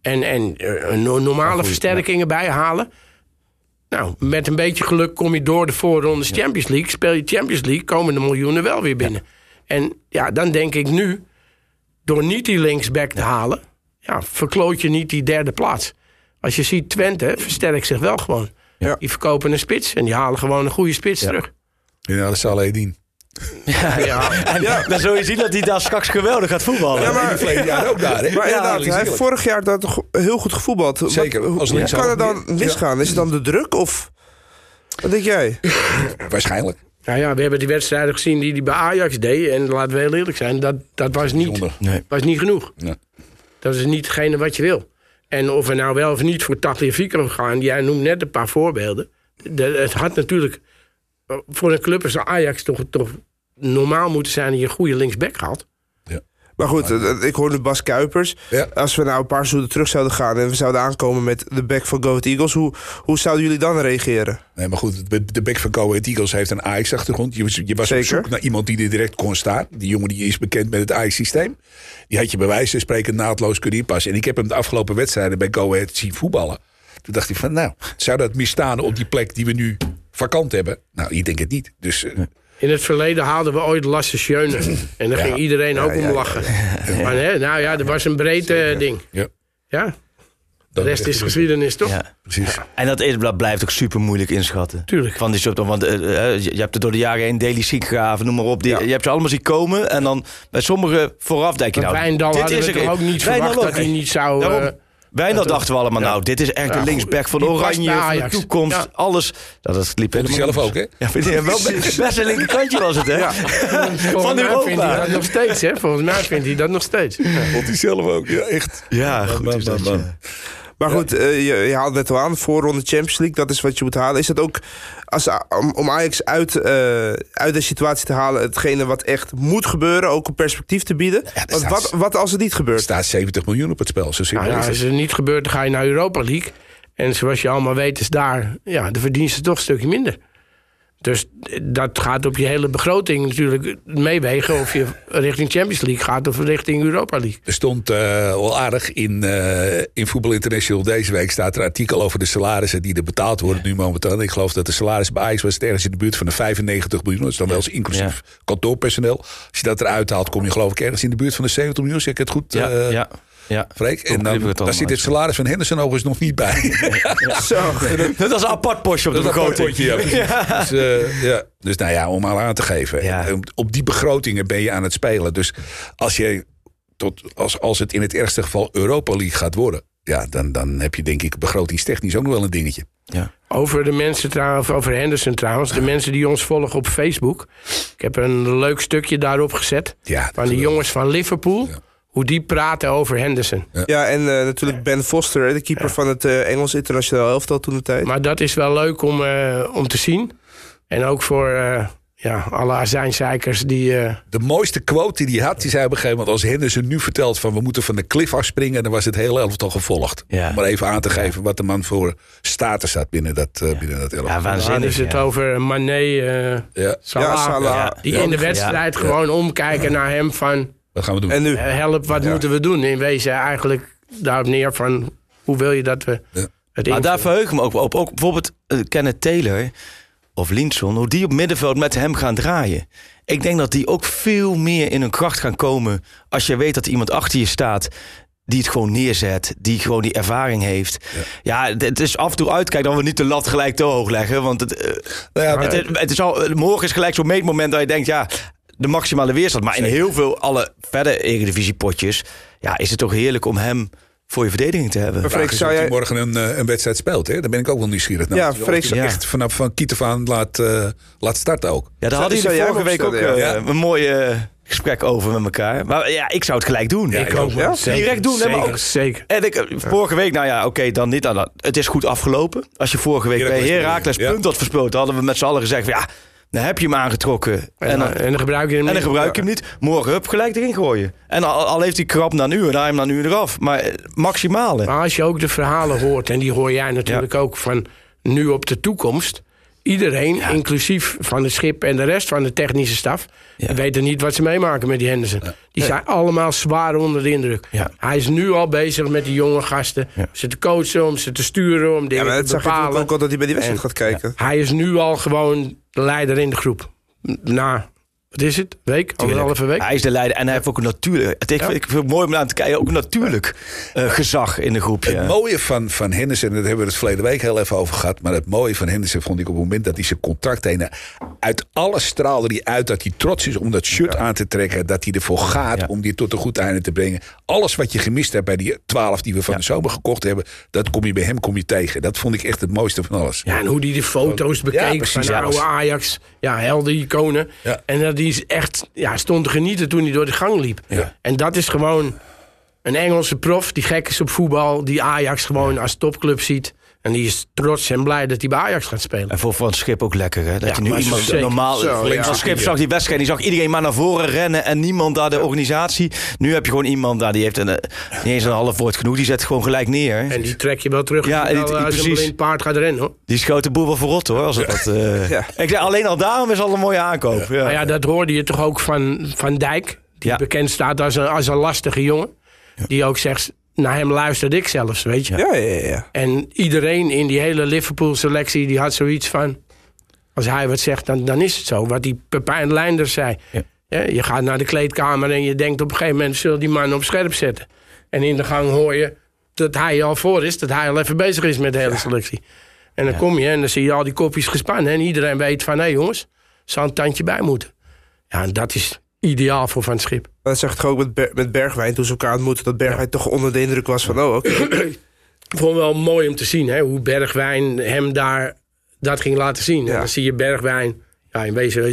[SPEAKER 5] en, en no- normale versterkingen bijhalen... Nou, met een beetje geluk kom je door de voorrondes Champions League. Speel je Champions League, komen de miljoenen wel weer binnen. En ja, dan denk ik nu... door niet die linksback te halen... Ja, verkloot je niet die derde plaats. Als je ziet, Twente versterkt zich wel gewoon.
[SPEAKER 2] Ja.
[SPEAKER 5] Die verkopen een spits en die halen gewoon een goede spits terug.
[SPEAKER 3] Ja, dat zal Edin.
[SPEAKER 5] Ja, <laughs>
[SPEAKER 4] en dan zul je zien dat hij daar straks geweldig gaat voetballen.
[SPEAKER 2] Ja, maar-
[SPEAKER 3] In jaar ook daar, hè?
[SPEAKER 2] Maar
[SPEAKER 3] Ja,
[SPEAKER 2] inderdaad, hij heeft vorig jaar dat toch heel goed gevoetbald.
[SPEAKER 3] Zeker,
[SPEAKER 2] hoe-
[SPEAKER 3] als
[SPEAKER 2] hoe kan het dan misgaan? Is het dan de druk of... Wat denk jij? <laughs>
[SPEAKER 3] Waarschijnlijk.
[SPEAKER 5] nou ja, we hebben die wedstrijden gezien die hij bij Ajax deed. En laten we heel eerlijk zijn, dat, dat was, niet.
[SPEAKER 4] Nee.
[SPEAKER 5] was niet genoeg.
[SPEAKER 3] Ja.
[SPEAKER 5] Dat is niet hetgene wat je wil. En of we nou wel of niet voor Tagliafico gaan... jij noemt net een paar voorbeelden. De- het had natuurlijk eh, voor een club als Ajax toch, toch normaal moeten zijn... dat je een goede linksback haalt.
[SPEAKER 2] Maar goed, eh, ik hoor nu Bas Kuipers.
[SPEAKER 3] Ja.
[SPEAKER 2] Als we nou een paar seizoenen terug zouden gaan... en we zouden aankomen met de back van Go Ahead Eagles... Hoe, hoe zouden jullie dan reageren?
[SPEAKER 3] Nee, maar goed, de- back van Coët Eagles heeft een Ajax-achtergrond. Je, was- je was
[SPEAKER 2] Zeker.
[SPEAKER 3] op zoek naar iemand die er direct kon staan. Die jongen die is bekend met het Ajax-systeem. Die had je bij wijze van spreken naadloos kunnen inpassen. En ik heb hem de afgelopen wedstrijden bij Go Ahead zien voetballen. Toen dacht ik van, nou, zou dat misstaan op die plek die we nu vakant hebben? Nou, ik denk het niet. Dus eh,
[SPEAKER 5] In het verleden haalden we ooit Lasse Schöne. <clears throat> En daar ging iedereen ook om lachen. <laughs> Maar hè, nou ja, er was een breed eh, ding.
[SPEAKER 3] ja,
[SPEAKER 5] Ja, de
[SPEAKER 3] dat
[SPEAKER 5] rest is geschiedenis, toch?
[SPEAKER 4] Ja.
[SPEAKER 3] precies.
[SPEAKER 4] En dat, is, dat blijft ook super moeilijk inschatten.
[SPEAKER 5] Tuurlijk.
[SPEAKER 4] Van die soort, want eh, eh, je hebt er door de jaren heen Daily Siek gegraven, noem maar op. Die, Je hebt ze allemaal zien komen. En dan bij sommigen vooraf denk je nou...
[SPEAKER 5] Wijndal
[SPEAKER 4] dit
[SPEAKER 5] hadden
[SPEAKER 4] is
[SPEAKER 5] we
[SPEAKER 4] er-
[SPEAKER 5] ook niet verwacht
[SPEAKER 4] ook
[SPEAKER 5] dat hij
[SPEAKER 4] niet.
[SPEAKER 5] niet zou...
[SPEAKER 4] Daarom.
[SPEAKER 5] Dat-
[SPEAKER 4] dachten we allemaal, nou, dit is echt
[SPEAKER 5] Ja,
[SPEAKER 4] de linksback van Oranje, van de toekomst,
[SPEAKER 5] Ja.
[SPEAKER 4] alles. Dat, dat liep
[SPEAKER 3] Vond hij
[SPEAKER 4] helemaal
[SPEAKER 3] zelf ook, hè?
[SPEAKER 4] Ja, vind je, wel <laughs> best een linkerkantje was het, hè? <laughs> Van Europa.
[SPEAKER 5] vindt hij dat nog steeds, hè? Volgens mij vindt hij dat nog steeds.
[SPEAKER 3] Vond hij zelf ook, ja, echt.
[SPEAKER 4] Ja, goed is dat, ja.
[SPEAKER 2] Maar goed, eh, je, je haalt net al aan, voorronde Champions League, dat is wat je moet halen. Is dat ook, als, om, om Ajax uit, eh, uit de situatie te halen, hetgene wat echt moet gebeuren, ook een perspectief te bieden?
[SPEAKER 3] er
[SPEAKER 2] Want
[SPEAKER 3] staat-
[SPEAKER 2] wat, wat als het niet
[SPEAKER 3] Er
[SPEAKER 2] gebeurt?
[SPEAKER 3] staat 70 miljoen op het spel, zo
[SPEAKER 5] Nou als het niet gebeurt, dan ga je naar Europa League. En zoals je allemaal weet, is daar ja, de verdiensten toch een stukje minder. Dus dat gaat op je hele begroting natuurlijk meewegen... of je richting Champions League gaat of richting Europa League.
[SPEAKER 3] Er stond eh, wel aardig in, eh, in Voetbal International deze week staat er een artikel over de salarissen die er betaald worden nu momenteel. Ik geloof dat de salaris bij Ajax was ergens in de buurt van de 95 miljoen. Dat is dan wel eens inclusief kantoorpersoneel. Als je dat eruit haalt, kom je geloof ik ergens in de buurt van de 70 miljoen. Zeg ik het goed,
[SPEAKER 4] Ja,
[SPEAKER 3] eh,
[SPEAKER 4] ja, ja.
[SPEAKER 3] Freek? En dan,
[SPEAKER 4] allemaal
[SPEAKER 3] zit het salaris van Henderson overigens nog niet bij. <laughs>
[SPEAKER 2] Zo.
[SPEAKER 4] Dat is een apart postje op de begroting.
[SPEAKER 3] potje, ja, precies. <laughs> Dus, eh, ja. dus nou ja, om al aan te geven.
[SPEAKER 4] Ja.
[SPEAKER 3] Op die begrotingen ben je aan het spelen. Dus als, je tot, als, als het in het ergste geval Europa League gaat worden... Ja, dan, dan heb je denk ik begrotingstechnisch ook nog wel een dingetje.
[SPEAKER 4] Ja.
[SPEAKER 5] Over de mensen trouwens, over Henderson trouwens. De mensen die ons volgen op Facebook. Ik heb een leuk stukje daarop gezet.
[SPEAKER 3] Ja,
[SPEAKER 5] Van de jongens van Liverpool. Hoe die praten over Henderson.
[SPEAKER 2] Ja, en eh, natuurlijk Ben Foster, de keeper van het eh, Engels internationaal elftal toen de tijd.
[SPEAKER 5] Maar dat is wel leuk om, eh, om te zien. En ook voor eh, ja, alle azijnzeikers die... eh,
[SPEAKER 3] De mooiste quote die hij had, die zei op een gegeven moment... als Henderson nu vertelt van we moeten van de klif afspringen... dan was het hele elftal gevolgd.
[SPEAKER 4] Ja.
[SPEAKER 3] Om maar even aan te geven wat de man voor status had binnen dat, eh, binnen dat elftal.
[SPEAKER 4] Ja,
[SPEAKER 5] dan
[SPEAKER 4] waanzinnig.
[SPEAKER 5] hadden ze het
[SPEAKER 4] ja.
[SPEAKER 5] over Mané, eh
[SPEAKER 3] Ja,
[SPEAKER 5] Salah.
[SPEAKER 2] Ja, Salah.
[SPEAKER 5] Die
[SPEAKER 4] Ja.
[SPEAKER 5] in de
[SPEAKER 4] Ja.
[SPEAKER 5] wedstrijd gewoon omkijken naar hem van...
[SPEAKER 3] wat gaan we doen?
[SPEAKER 2] En nu?
[SPEAKER 5] eh, help, wat moeten we doen? In wezen eigenlijk daarop neer van... hoe wil je dat we
[SPEAKER 3] Ja.
[SPEAKER 5] het
[SPEAKER 4] Maar daar verheug ik me ook op. Ook bijvoorbeeld eh, Kenneth Taylor of Linson, hoe die op middenveld met hem gaan draaien. Ik denk dat die ook veel meer in hun kracht gaan komen als je weet dat er iemand achter je staat die het gewoon neerzet, die gewoon die ervaring heeft. Ja, het- het is af en toe uitkijken dat we niet de lat gelijk te hoog leggen, want het, eh,
[SPEAKER 3] Nou ja,
[SPEAKER 4] het is al, morgen is gelijk zo'n meetmoment dat je denkt, ja, de maximale weerstand. Maar in heel veel alle verder Eredivisie-potjes, ja, is het toch heerlijk om hem voor je verdediging te hebben.
[SPEAKER 2] Maar Freek, zou jij...
[SPEAKER 3] morgen een, eh, een wedstrijd speelt. Hè? Daar ben ik ook wel nieuwsgierig naar.
[SPEAKER 2] Ja, Freek,
[SPEAKER 4] ja.
[SPEAKER 3] echt vanaf van Kiet af aan laat, eh, laat starten ook.
[SPEAKER 4] Ja, daar hadden jullie vorige week ook
[SPEAKER 3] ja?
[SPEAKER 4] eh, een mooi eh, gesprek over met elkaar. Maar ja, ik zou het gelijk doen.
[SPEAKER 3] Ja,
[SPEAKER 5] Ik ook,
[SPEAKER 2] Ja?
[SPEAKER 5] Zeker,
[SPEAKER 4] Direct doen,
[SPEAKER 5] zeker,
[SPEAKER 4] ook-
[SPEAKER 5] zeker.
[SPEAKER 4] En ik, vorige week, nou ja, oké, dan niet. Dan, het is goed afgelopen. Als je vorige week bij
[SPEAKER 3] Heracles
[SPEAKER 4] Heracles
[SPEAKER 3] ja.
[SPEAKER 4] punt had verspeeld, hadden we met z'n allen gezegd: van, ja, dan heb je hem aangetrokken.
[SPEAKER 5] En,
[SPEAKER 4] En, dan,
[SPEAKER 5] en dan gebruik je hem
[SPEAKER 4] en dan
[SPEAKER 5] niet.
[SPEAKER 4] gebruik je hem niet. Morgen, hup, gelijk erin gooien. En al, al heeft hij krap na een uur, dan hem na een uur eraf. Maar eh, maximale.
[SPEAKER 5] Maar als je ook de verhalen hoort, en die hoor jij natuurlijk ook van nu op de toekomst. Iedereen, inclusief van het schip en de rest van de technische staf,
[SPEAKER 4] Ja.
[SPEAKER 5] weten niet wat ze meemaken met die Henderson. Die zijn allemaal zwaar onder de indruk.
[SPEAKER 4] Ja.
[SPEAKER 5] Hij is nu al bezig met die jonge gasten. Ze te coachen, om ze te sturen, om
[SPEAKER 2] Ja,
[SPEAKER 5] dingen
[SPEAKER 2] maar
[SPEAKER 5] te
[SPEAKER 2] dat zag je natuurlijk
[SPEAKER 5] bepalen.
[SPEAKER 2] ook al dat hij bij die wedstrijd
[SPEAKER 5] En-
[SPEAKER 2] gaat kijken.
[SPEAKER 5] Hij is nu al gewoon de leider in de groep. Na, wat is het? Week? Anderhalve week?
[SPEAKER 4] Hij is de leider en hij heeft ook een natuurlijk. Het, ik,
[SPEAKER 5] Ja.
[SPEAKER 4] ik vind het mooi om naar te kijken. Ook een natuurlijk eh, gezag in de groep.
[SPEAKER 3] Het
[SPEAKER 4] Ja.
[SPEAKER 3] mooie van, van Henderson, daar hebben we het verleden week heel even over gehad. Maar het mooie van Henderson vond ik op het moment dat hij zijn contract tekende. Uit alles straalde hij uit dat hij trots is om dat shirt aan te trekken. Dat hij ervoor gaat
[SPEAKER 4] Ja.
[SPEAKER 3] om die tot een goed einde te brengen. Alles wat je gemist hebt bij die 12 die we van de zomer gekocht hebben. Dat kom je bij hem kom je tegen. Dat vond ik echt het mooiste van alles.
[SPEAKER 5] Ja, en hoe die de foto's bekeek
[SPEAKER 3] precies,
[SPEAKER 5] van de
[SPEAKER 3] ja.
[SPEAKER 5] oude Ajax. Ja, helden-iconen.
[SPEAKER 3] Ja.
[SPEAKER 5] En dat die is echt ja, stond te genieten toen hij door de gang liep.
[SPEAKER 3] Ja.
[SPEAKER 5] En dat is gewoon een Engelse prof die gek is op voetbal. Die Ajax gewoon als topclub ziet. En die is trots en blij dat hij bij Ajax gaat spelen.
[SPEAKER 4] En voor Van Schip ook lekker, hè? Dat
[SPEAKER 5] Ja,
[SPEAKER 4] je nu iemand
[SPEAKER 5] zeker.
[SPEAKER 4] normaal...
[SPEAKER 5] Zo,
[SPEAKER 4] Van. Schip zag die wedstrijd, die zag iedereen maar naar voren rennen... en niemand daar de organisatie. Nu heb je gewoon iemand daar, die heeft een, eh, niet eens een half woord genoeg. Die zet gewoon gelijk neer.
[SPEAKER 5] En die trek je wel terug
[SPEAKER 4] Ja, en die-
[SPEAKER 5] als een
[SPEAKER 4] precies.
[SPEAKER 5] blind paard gaat rennen. Hoor.
[SPEAKER 4] Die schoot de boel wel verrot, hoor. Als het dat, eh,
[SPEAKER 2] Ja.
[SPEAKER 4] Ik zeg, alleen al daarom is al een mooie aankoop. Ja.
[SPEAKER 5] Maar ja, dat hoorde je toch ook van, van Dijk. Die
[SPEAKER 4] Ja.
[SPEAKER 5] bekend staat als een, als een lastige jongen. Die ook zegt, naar hem luisterde ik zelfs, weet je.
[SPEAKER 2] Ja, ja, ja.
[SPEAKER 5] En iedereen in die hele Liverpool-selectie die had zoiets van... als hij wat zegt, dan, dan is het zo. Wat die Pepijn Leinders zei.
[SPEAKER 4] Ja.
[SPEAKER 5] Ja, je gaat naar de kleedkamer en je denkt op een gegeven moment... zullen die man op scherp zetten. En in de gang hoor je dat hij al voor is. Dat hij al even bezig is met de hele selectie. En dan kom je en dan zie je al die kopjes gespannen. En iedereen weet van, hé jongens, zou een tandje bij moeten. Ja, en dat is ideaal voor Van het Schip.
[SPEAKER 2] Dat zag ik ook met, Ber- met Bergwijn toen ze elkaar ontmoetten. Dat Bergwijn toch onder de indruk was van, oh oké.
[SPEAKER 5] Ik vond het wel mooi om te zien hè, hoe Bergwijn hem daar dat ging laten zien. En dan zie je Bergwijn, ja, in wezen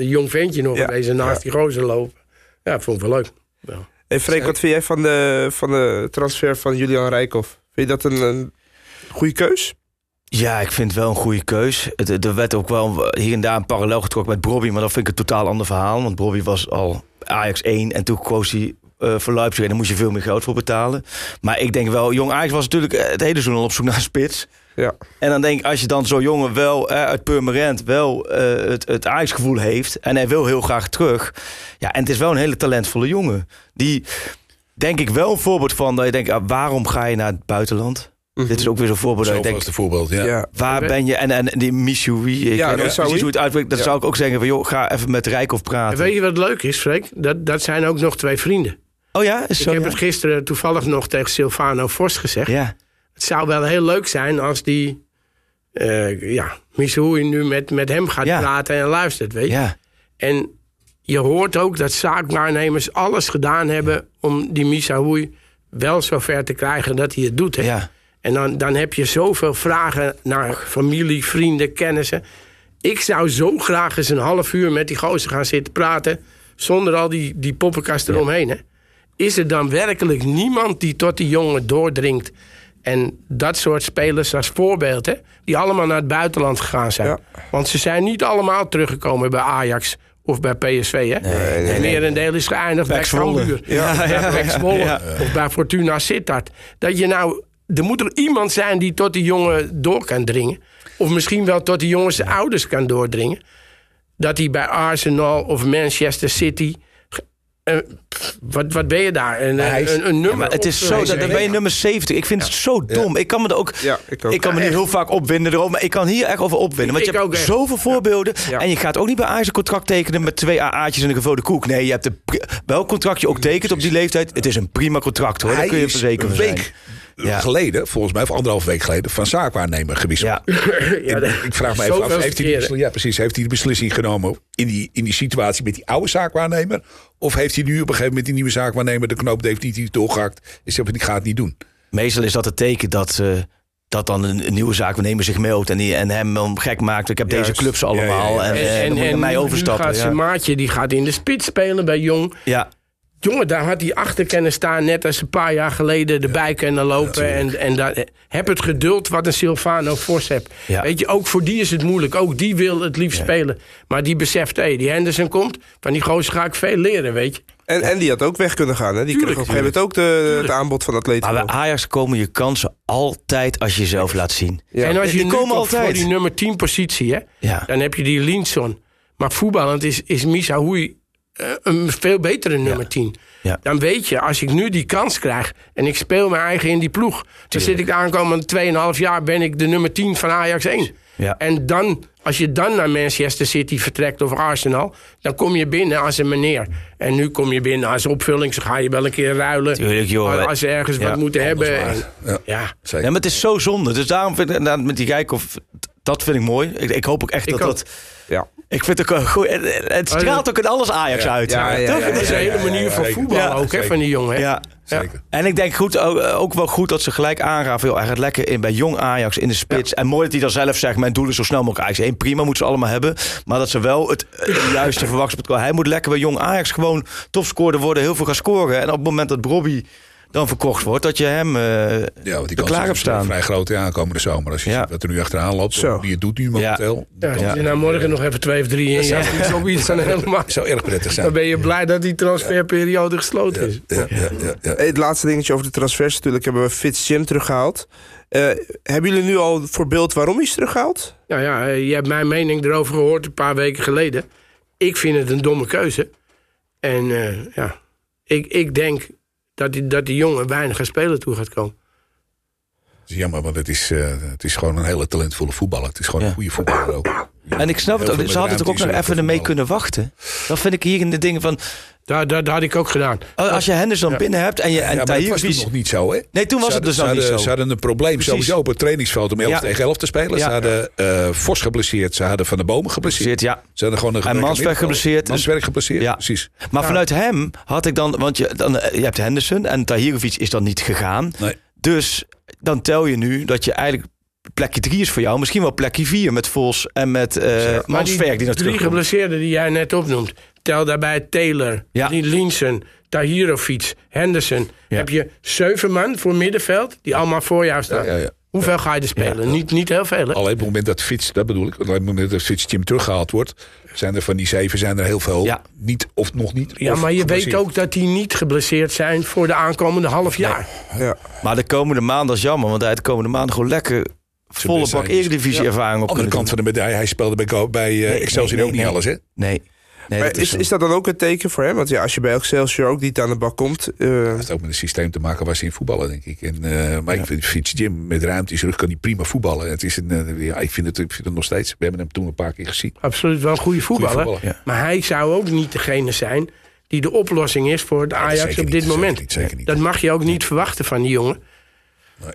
[SPEAKER 5] een jong ventje nog,
[SPEAKER 2] Ja.
[SPEAKER 5] in wezen naast die gozer lopen. Ja, vond ik wel leuk. Ja.
[SPEAKER 2] Hey Freek, wat vind jij van de, van de transfer van Julian Rijkoff? Vind je dat een, een goede keus?
[SPEAKER 4] Ja, ik vind het wel een goede keus. Het- Er werd ook wel hier en daar een parallel getrokken met Bobby, maar dat vind ik een totaal ander verhaal. Want Bobby was al Ajax 1 en toen koos hij eh, voor Leipzig en daar moest je veel meer geld voor betalen. Maar ik denk wel, jong Ajax was natuurlijk eh, het hele seizoen al op zoek naar een spits.
[SPEAKER 2] Ja.
[SPEAKER 4] En dan denk ik, als je dan zo'n jongen wel eh, uit Purmerend wel het, het Ajax-gevoel heeft en hij wil heel graag terug. Ja, en het is wel een hele talentvolle jongen. Die denk ik wel een voorbeeld van dat je denkt, ah, waarom ga je naar het buitenland? Dit is ook weer zo'n voorbeeld dat
[SPEAKER 3] Zo het voorbeeld, ja.
[SPEAKER 2] Ja.
[SPEAKER 4] Waar ben je? En, en die Missouri, ik
[SPEAKER 2] Ja,
[SPEAKER 4] weet
[SPEAKER 2] dat
[SPEAKER 4] hoe het uitwerkt. Dat
[SPEAKER 2] Ja.
[SPEAKER 4] zou ik ook zeggen van, joh, ga even met Rijkoff
[SPEAKER 5] En
[SPEAKER 4] praten.
[SPEAKER 5] weet je wat leuk is, Freek? Dat, dat zijn ook nog twee vrienden.
[SPEAKER 4] Oh ja, is
[SPEAKER 5] Ik
[SPEAKER 4] zo,
[SPEAKER 5] heb
[SPEAKER 4] ja?
[SPEAKER 5] het gisteren toevallig nog tegen Silvano Vos gezegd.
[SPEAKER 4] Ja,
[SPEAKER 5] Het zou wel heel leuk zijn als die, eh ja, Missouri nu met, met hem gaat
[SPEAKER 4] Ja.
[SPEAKER 5] praten en luistert, weet je.
[SPEAKER 4] ja,
[SPEAKER 5] En je hoort ook dat zaakwaarnemers alles gedaan hebben om die Misaoui wel zover te krijgen dat hij het doet. Hè?
[SPEAKER 4] Ja.
[SPEAKER 5] En dan, dan heb je zoveel vragen naar familie, vrienden, kennissen. Ik zou zo graag eens een half uur met die gozer gaan zitten praten... zonder al die, die poppenkast eromheen. Hè? Is er dan werkelijk niemand die tot die jongen doordringt... en dat soort spelers als voorbeeld... Hè? die allemaal naar het buitenland gegaan zijn.
[SPEAKER 2] Ja.
[SPEAKER 5] Want ze zijn niet allemaal teruggekomen bij Ajax... Of bij PSV, hè? Het merendeel is geëindigd bij. Cambuur.
[SPEAKER 4] Ja, ja.
[SPEAKER 5] Of bij Fortuna Sittard. Dat je nou... Er moet er iemand zijn die tot die jongen door kan dringen. Of misschien wel tot die jongens ouders kan doordringen. Dat hij bij Arsenal of Manchester City... eh, wat, wat ben je daar? Een,
[SPEAKER 3] hij is-
[SPEAKER 5] een, een nummer.
[SPEAKER 4] Het is zo, dat, dan ben je nummer 70. Ik vind het zo dom. Ik kan me er ook,
[SPEAKER 2] Ja, ik ook.
[SPEAKER 4] kan me niet heel vaak opwinden erover, maar ik kan hier echt over opwinden. Want
[SPEAKER 5] Ik
[SPEAKER 4] je hebt
[SPEAKER 5] echt.
[SPEAKER 4] zoveel voorbeelden.
[SPEAKER 2] Ja.
[SPEAKER 4] En je gaat ook niet bij Ajax een contract tekenen met twee AA'tjes en een gevulde koek. Nee, je hebt een welk contract je ook tekent op die leeftijd. Het is een prima contract hoor, daar
[SPEAKER 3] Hij
[SPEAKER 4] kun je
[SPEAKER 3] een
[SPEAKER 4] van
[SPEAKER 3] week
[SPEAKER 4] Ja.
[SPEAKER 3] geleden, volgens mij, of anderhalf week geleden, van zaakwaarnemer gewisseld.
[SPEAKER 4] Ja. <laughs>
[SPEAKER 5] Ja, dat-
[SPEAKER 3] Ik vraag me even af, heeft hij, die
[SPEAKER 5] keren.
[SPEAKER 3] besli- ja, precies, heeft hij de beslissing genomen in die, in die situatie met die oude zaakwaarnemer? Of heeft hij nu op een gegeven moment die nieuwe zaakwaarnemer de knoop definitief doorgehakt? Is hij, ik ga het niet doen.
[SPEAKER 4] Meestal is dat het teken dat, eh, dat dan een, nieuwe zaakwaarnemer zich meldt en, die, en hem gek maakt. Ik heb deze clubs allemaal
[SPEAKER 3] Ja, ja, ja.
[SPEAKER 4] en, eh, naar mij overstappen.
[SPEAKER 5] Gaat zijn maatje die gaat in de spits spelen bij Jong.
[SPEAKER 4] Ja.
[SPEAKER 5] Jongen, daar had hij achter kunnen staan, net als een paar jaar geleden erbij kunnen lopen. en en daar, heb het geduld wat een Silvano Vos hebt.
[SPEAKER 4] Ja.
[SPEAKER 5] Weet je, ook voor die is het moeilijk. Ook die wil het liefst spelen. Maar die beseft, hé, die Henderson komt. Van die gozer ga ik veel leren, weet je.
[SPEAKER 2] En, en die had ook weg kunnen gaan. Hè? Die kreeg op een gegeven moment ook de, het aanbod van Atletico.
[SPEAKER 4] Maar bij Ajax komen je kansen altijd als je jezelf laat zien.
[SPEAKER 2] Ja.
[SPEAKER 5] En als je
[SPEAKER 4] Die komen altijd.
[SPEAKER 5] voor die nummer 10 positie, hè,
[SPEAKER 4] Ja.
[SPEAKER 5] dan heb je die Linson. Maar voetballend is, is Misa Hoei een veel betere nummer 10.
[SPEAKER 4] Ja.
[SPEAKER 5] Dan weet je, als ik nu die kans krijg en ik speel mijn eigen in die ploeg, dan zit ik de aankomende 2,5 jaar ben ik de nummer 10 van Ajax 1.
[SPEAKER 4] Ja.
[SPEAKER 5] En dan, als je dan naar Manchester City vertrekt of Arsenal, dan kom je binnen als een meneer. En nu kom je binnen als opvulling, zo ga je wel een keer ruilen.
[SPEAKER 4] Tuurlijk, joh.
[SPEAKER 5] Als ze ergens
[SPEAKER 4] Ja,
[SPEAKER 5] wat moeten hebben. En-
[SPEAKER 3] Ja.
[SPEAKER 5] ja.
[SPEAKER 4] Maar het is zo zonde. Dus daarom vind ik met die Rijkoff, dat vind ik mooi. Ik, ik hoop ook echt
[SPEAKER 5] Ik
[SPEAKER 4] dat
[SPEAKER 5] ook.
[SPEAKER 4] dat...
[SPEAKER 2] Ja.
[SPEAKER 4] Ik vind het ook een goed. Het, het straalt ook in alles Ajax uit.
[SPEAKER 2] Ja, ja,
[SPEAKER 4] Toch?
[SPEAKER 2] ja,
[SPEAKER 5] Dat is een hele manier van voetbal ook, hè, van die jongen. hè.
[SPEAKER 4] Ja.
[SPEAKER 3] Zeker.
[SPEAKER 4] En ik denk goed, ook, ook wel goed dat ze gelijk aangaven. joh, Hij gaat lekker in bij jong Ajax in de spits. En mooi dat hij dan zelf zegt: Mijn doel is zo snel mogelijk Ajax 1. Prima, moeten ze allemaal hebben. Maar dat ze wel het, het juiste verwachten. Hij moet lekker bij jong Ajax gewoon topscorer worden, heel veel gaan scoren. En op het moment dat Bobby dan verkocht wordt, dat je hem. eh,
[SPEAKER 3] Ja, want die
[SPEAKER 4] er
[SPEAKER 3] kans
[SPEAKER 4] klaar op staan.
[SPEAKER 3] vrij groot in aankomende zomer. Als je
[SPEAKER 4] Ja.
[SPEAKER 3] ziet wat er nu achteraan loopt,
[SPEAKER 2] Zo.
[SPEAKER 3] die het doet nu momenteel.
[SPEAKER 5] Ja,
[SPEAKER 3] dan
[SPEAKER 5] je nou morgen nog even twee of drie in ja. dan <laughs> helemaal.
[SPEAKER 3] zou erg prettig zijn.
[SPEAKER 5] Dan ben je blij dat die transferperiode gesloten is.
[SPEAKER 3] Ja, ja, ja, ja.
[SPEAKER 2] Het laatste dingetje over de transfers. Natuurlijk hebben we Fitz Jim teruggehaald. Eh, hebben jullie nu al voor beeld waarom hij is teruggehaald?
[SPEAKER 5] Nou ja, eh, je hebt mijn mening erover gehoord een paar weken geleden. Ik vind het een domme keuze. En eh, ja, ik, ik denk dat die, dat die jongen weinig aan spelen toe gaat komen.
[SPEAKER 3] Is jammer, want het is, eh, het is gewoon een hele talentvolle voetballer. Het is gewoon
[SPEAKER 4] Ja.
[SPEAKER 3] een goede voetballer ook.
[SPEAKER 4] En ik snap het ook. Ze hadden toch ook nog even
[SPEAKER 3] er
[SPEAKER 4] ermee kunnen wachten. Dat vind ik hier in de dingen van.
[SPEAKER 5] Daar, daar, daar had ik ook gedaan.
[SPEAKER 4] oh, Als je Henderson binnen hebt en je. En
[SPEAKER 3] Ja, maar het was toen nog niet zo, hè?
[SPEAKER 4] Nee, toen was het dus nog
[SPEAKER 3] ze
[SPEAKER 4] niet zo.
[SPEAKER 3] Ze hadden een probleem
[SPEAKER 4] Precies.
[SPEAKER 3] sowieso op het trainingsveld om 11
[SPEAKER 4] Ja.
[SPEAKER 3] tegen 11 te spelen.
[SPEAKER 4] Ja.
[SPEAKER 3] Ze hadden eh Vos geblesseerd. Ze hadden Van de Bomen geblesseerd.
[SPEAKER 4] Ja.
[SPEAKER 3] Ze hadden gewoon een
[SPEAKER 4] En Mansberg geblesseerd.
[SPEAKER 3] Mansberg geblesseerd,
[SPEAKER 4] Ja.
[SPEAKER 3] precies.
[SPEAKER 4] Maar vanuit hem had ik dan, want je, dan, eh, je hebt Henderson en Tahirovic is dan niet gegaan.
[SPEAKER 3] Nee.
[SPEAKER 4] Dus dan tel je nu dat je eigenlijk plekje drie is voor jou. Misschien wel plekje vier met Vos en met eh
[SPEAKER 5] Maar
[SPEAKER 4] Mansberg die, nog
[SPEAKER 5] drie geblesseerden die jij net opnoemt. Tel daarbij Taylor,
[SPEAKER 4] Ja.
[SPEAKER 5] die Linsen, Tahirovic, Henderson.
[SPEAKER 4] Ja.
[SPEAKER 5] Heb je zeven man voor middenveld die allemaal voor jou staan.
[SPEAKER 3] Ja, ja.
[SPEAKER 5] Hoeveel ga je er spelen? Niet, niet heel veel, hè?
[SPEAKER 3] Alleen op het moment dat Fitz, dat bedoel ik, alleen op het moment dat Fitz Jim teruggehaald wordt, zijn er van die zeven zijn er heel veel
[SPEAKER 4] Ja.
[SPEAKER 3] niet of nog niet.
[SPEAKER 5] Ja, maar je weet ook dat die niet geblesseerd zijn voor de aankomende half jaar.
[SPEAKER 2] Ja.
[SPEAKER 4] Maar de komende maand, dat is jammer, want hij de komende maand gewoon lekker volle bak
[SPEAKER 3] zijn.
[SPEAKER 4] eredivisie ervaring op
[SPEAKER 3] Andere kant
[SPEAKER 4] doen.
[SPEAKER 3] van de medaille, hij speelde bij, Go- bij eh,
[SPEAKER 4] Nee,
[SPEAKER 3] Excelsior
[SPEAKER 4] nee,
[SPEAKER 3] ook niet
[SPEAKER 4] nee,
[SPEAKER 3] alles, hè?
[SPEAKER 4] Nee. Nee
[SPEAKER 2] Maar
[SPEAKER 4] dat
[SPEAKER 2] is, is dat dan ook een teken voor hem? Want ja, als je bij Excelsior ook niet aan de bak komt... eh,
[SPEAKER 3] Het heeft ook met het systeem te maken waar ze in voetballen, denk ik. En, eh, maar ik vind Fitz Jim met ruimte in zijn rug kan hij prima voetballen. Het is een, eh, ja, ik, vind het, ik vind het nog steeds. We hebben hem toen een paar keer gezien.
[SPEAKER 5] Absoluut wel een goede voetballer.
[SPEAKER 3] voetballer,
[SPEAKER 4] ja.
[SPEAKER 5] Maar hij zou ook niet degene zijn die de oplossing is voor het Ajax op
[SPEAKER 3] niet,
[SPEAKER 5] dit
[SPEAKER 3] zeker
[SPEAKER 5] moment.
[SPEAKER 3] niet, zeker niet.
[SPEAKER 5] Dat mag je ook niet verwachten van die jongen.
[SPEAKER 3] Nee.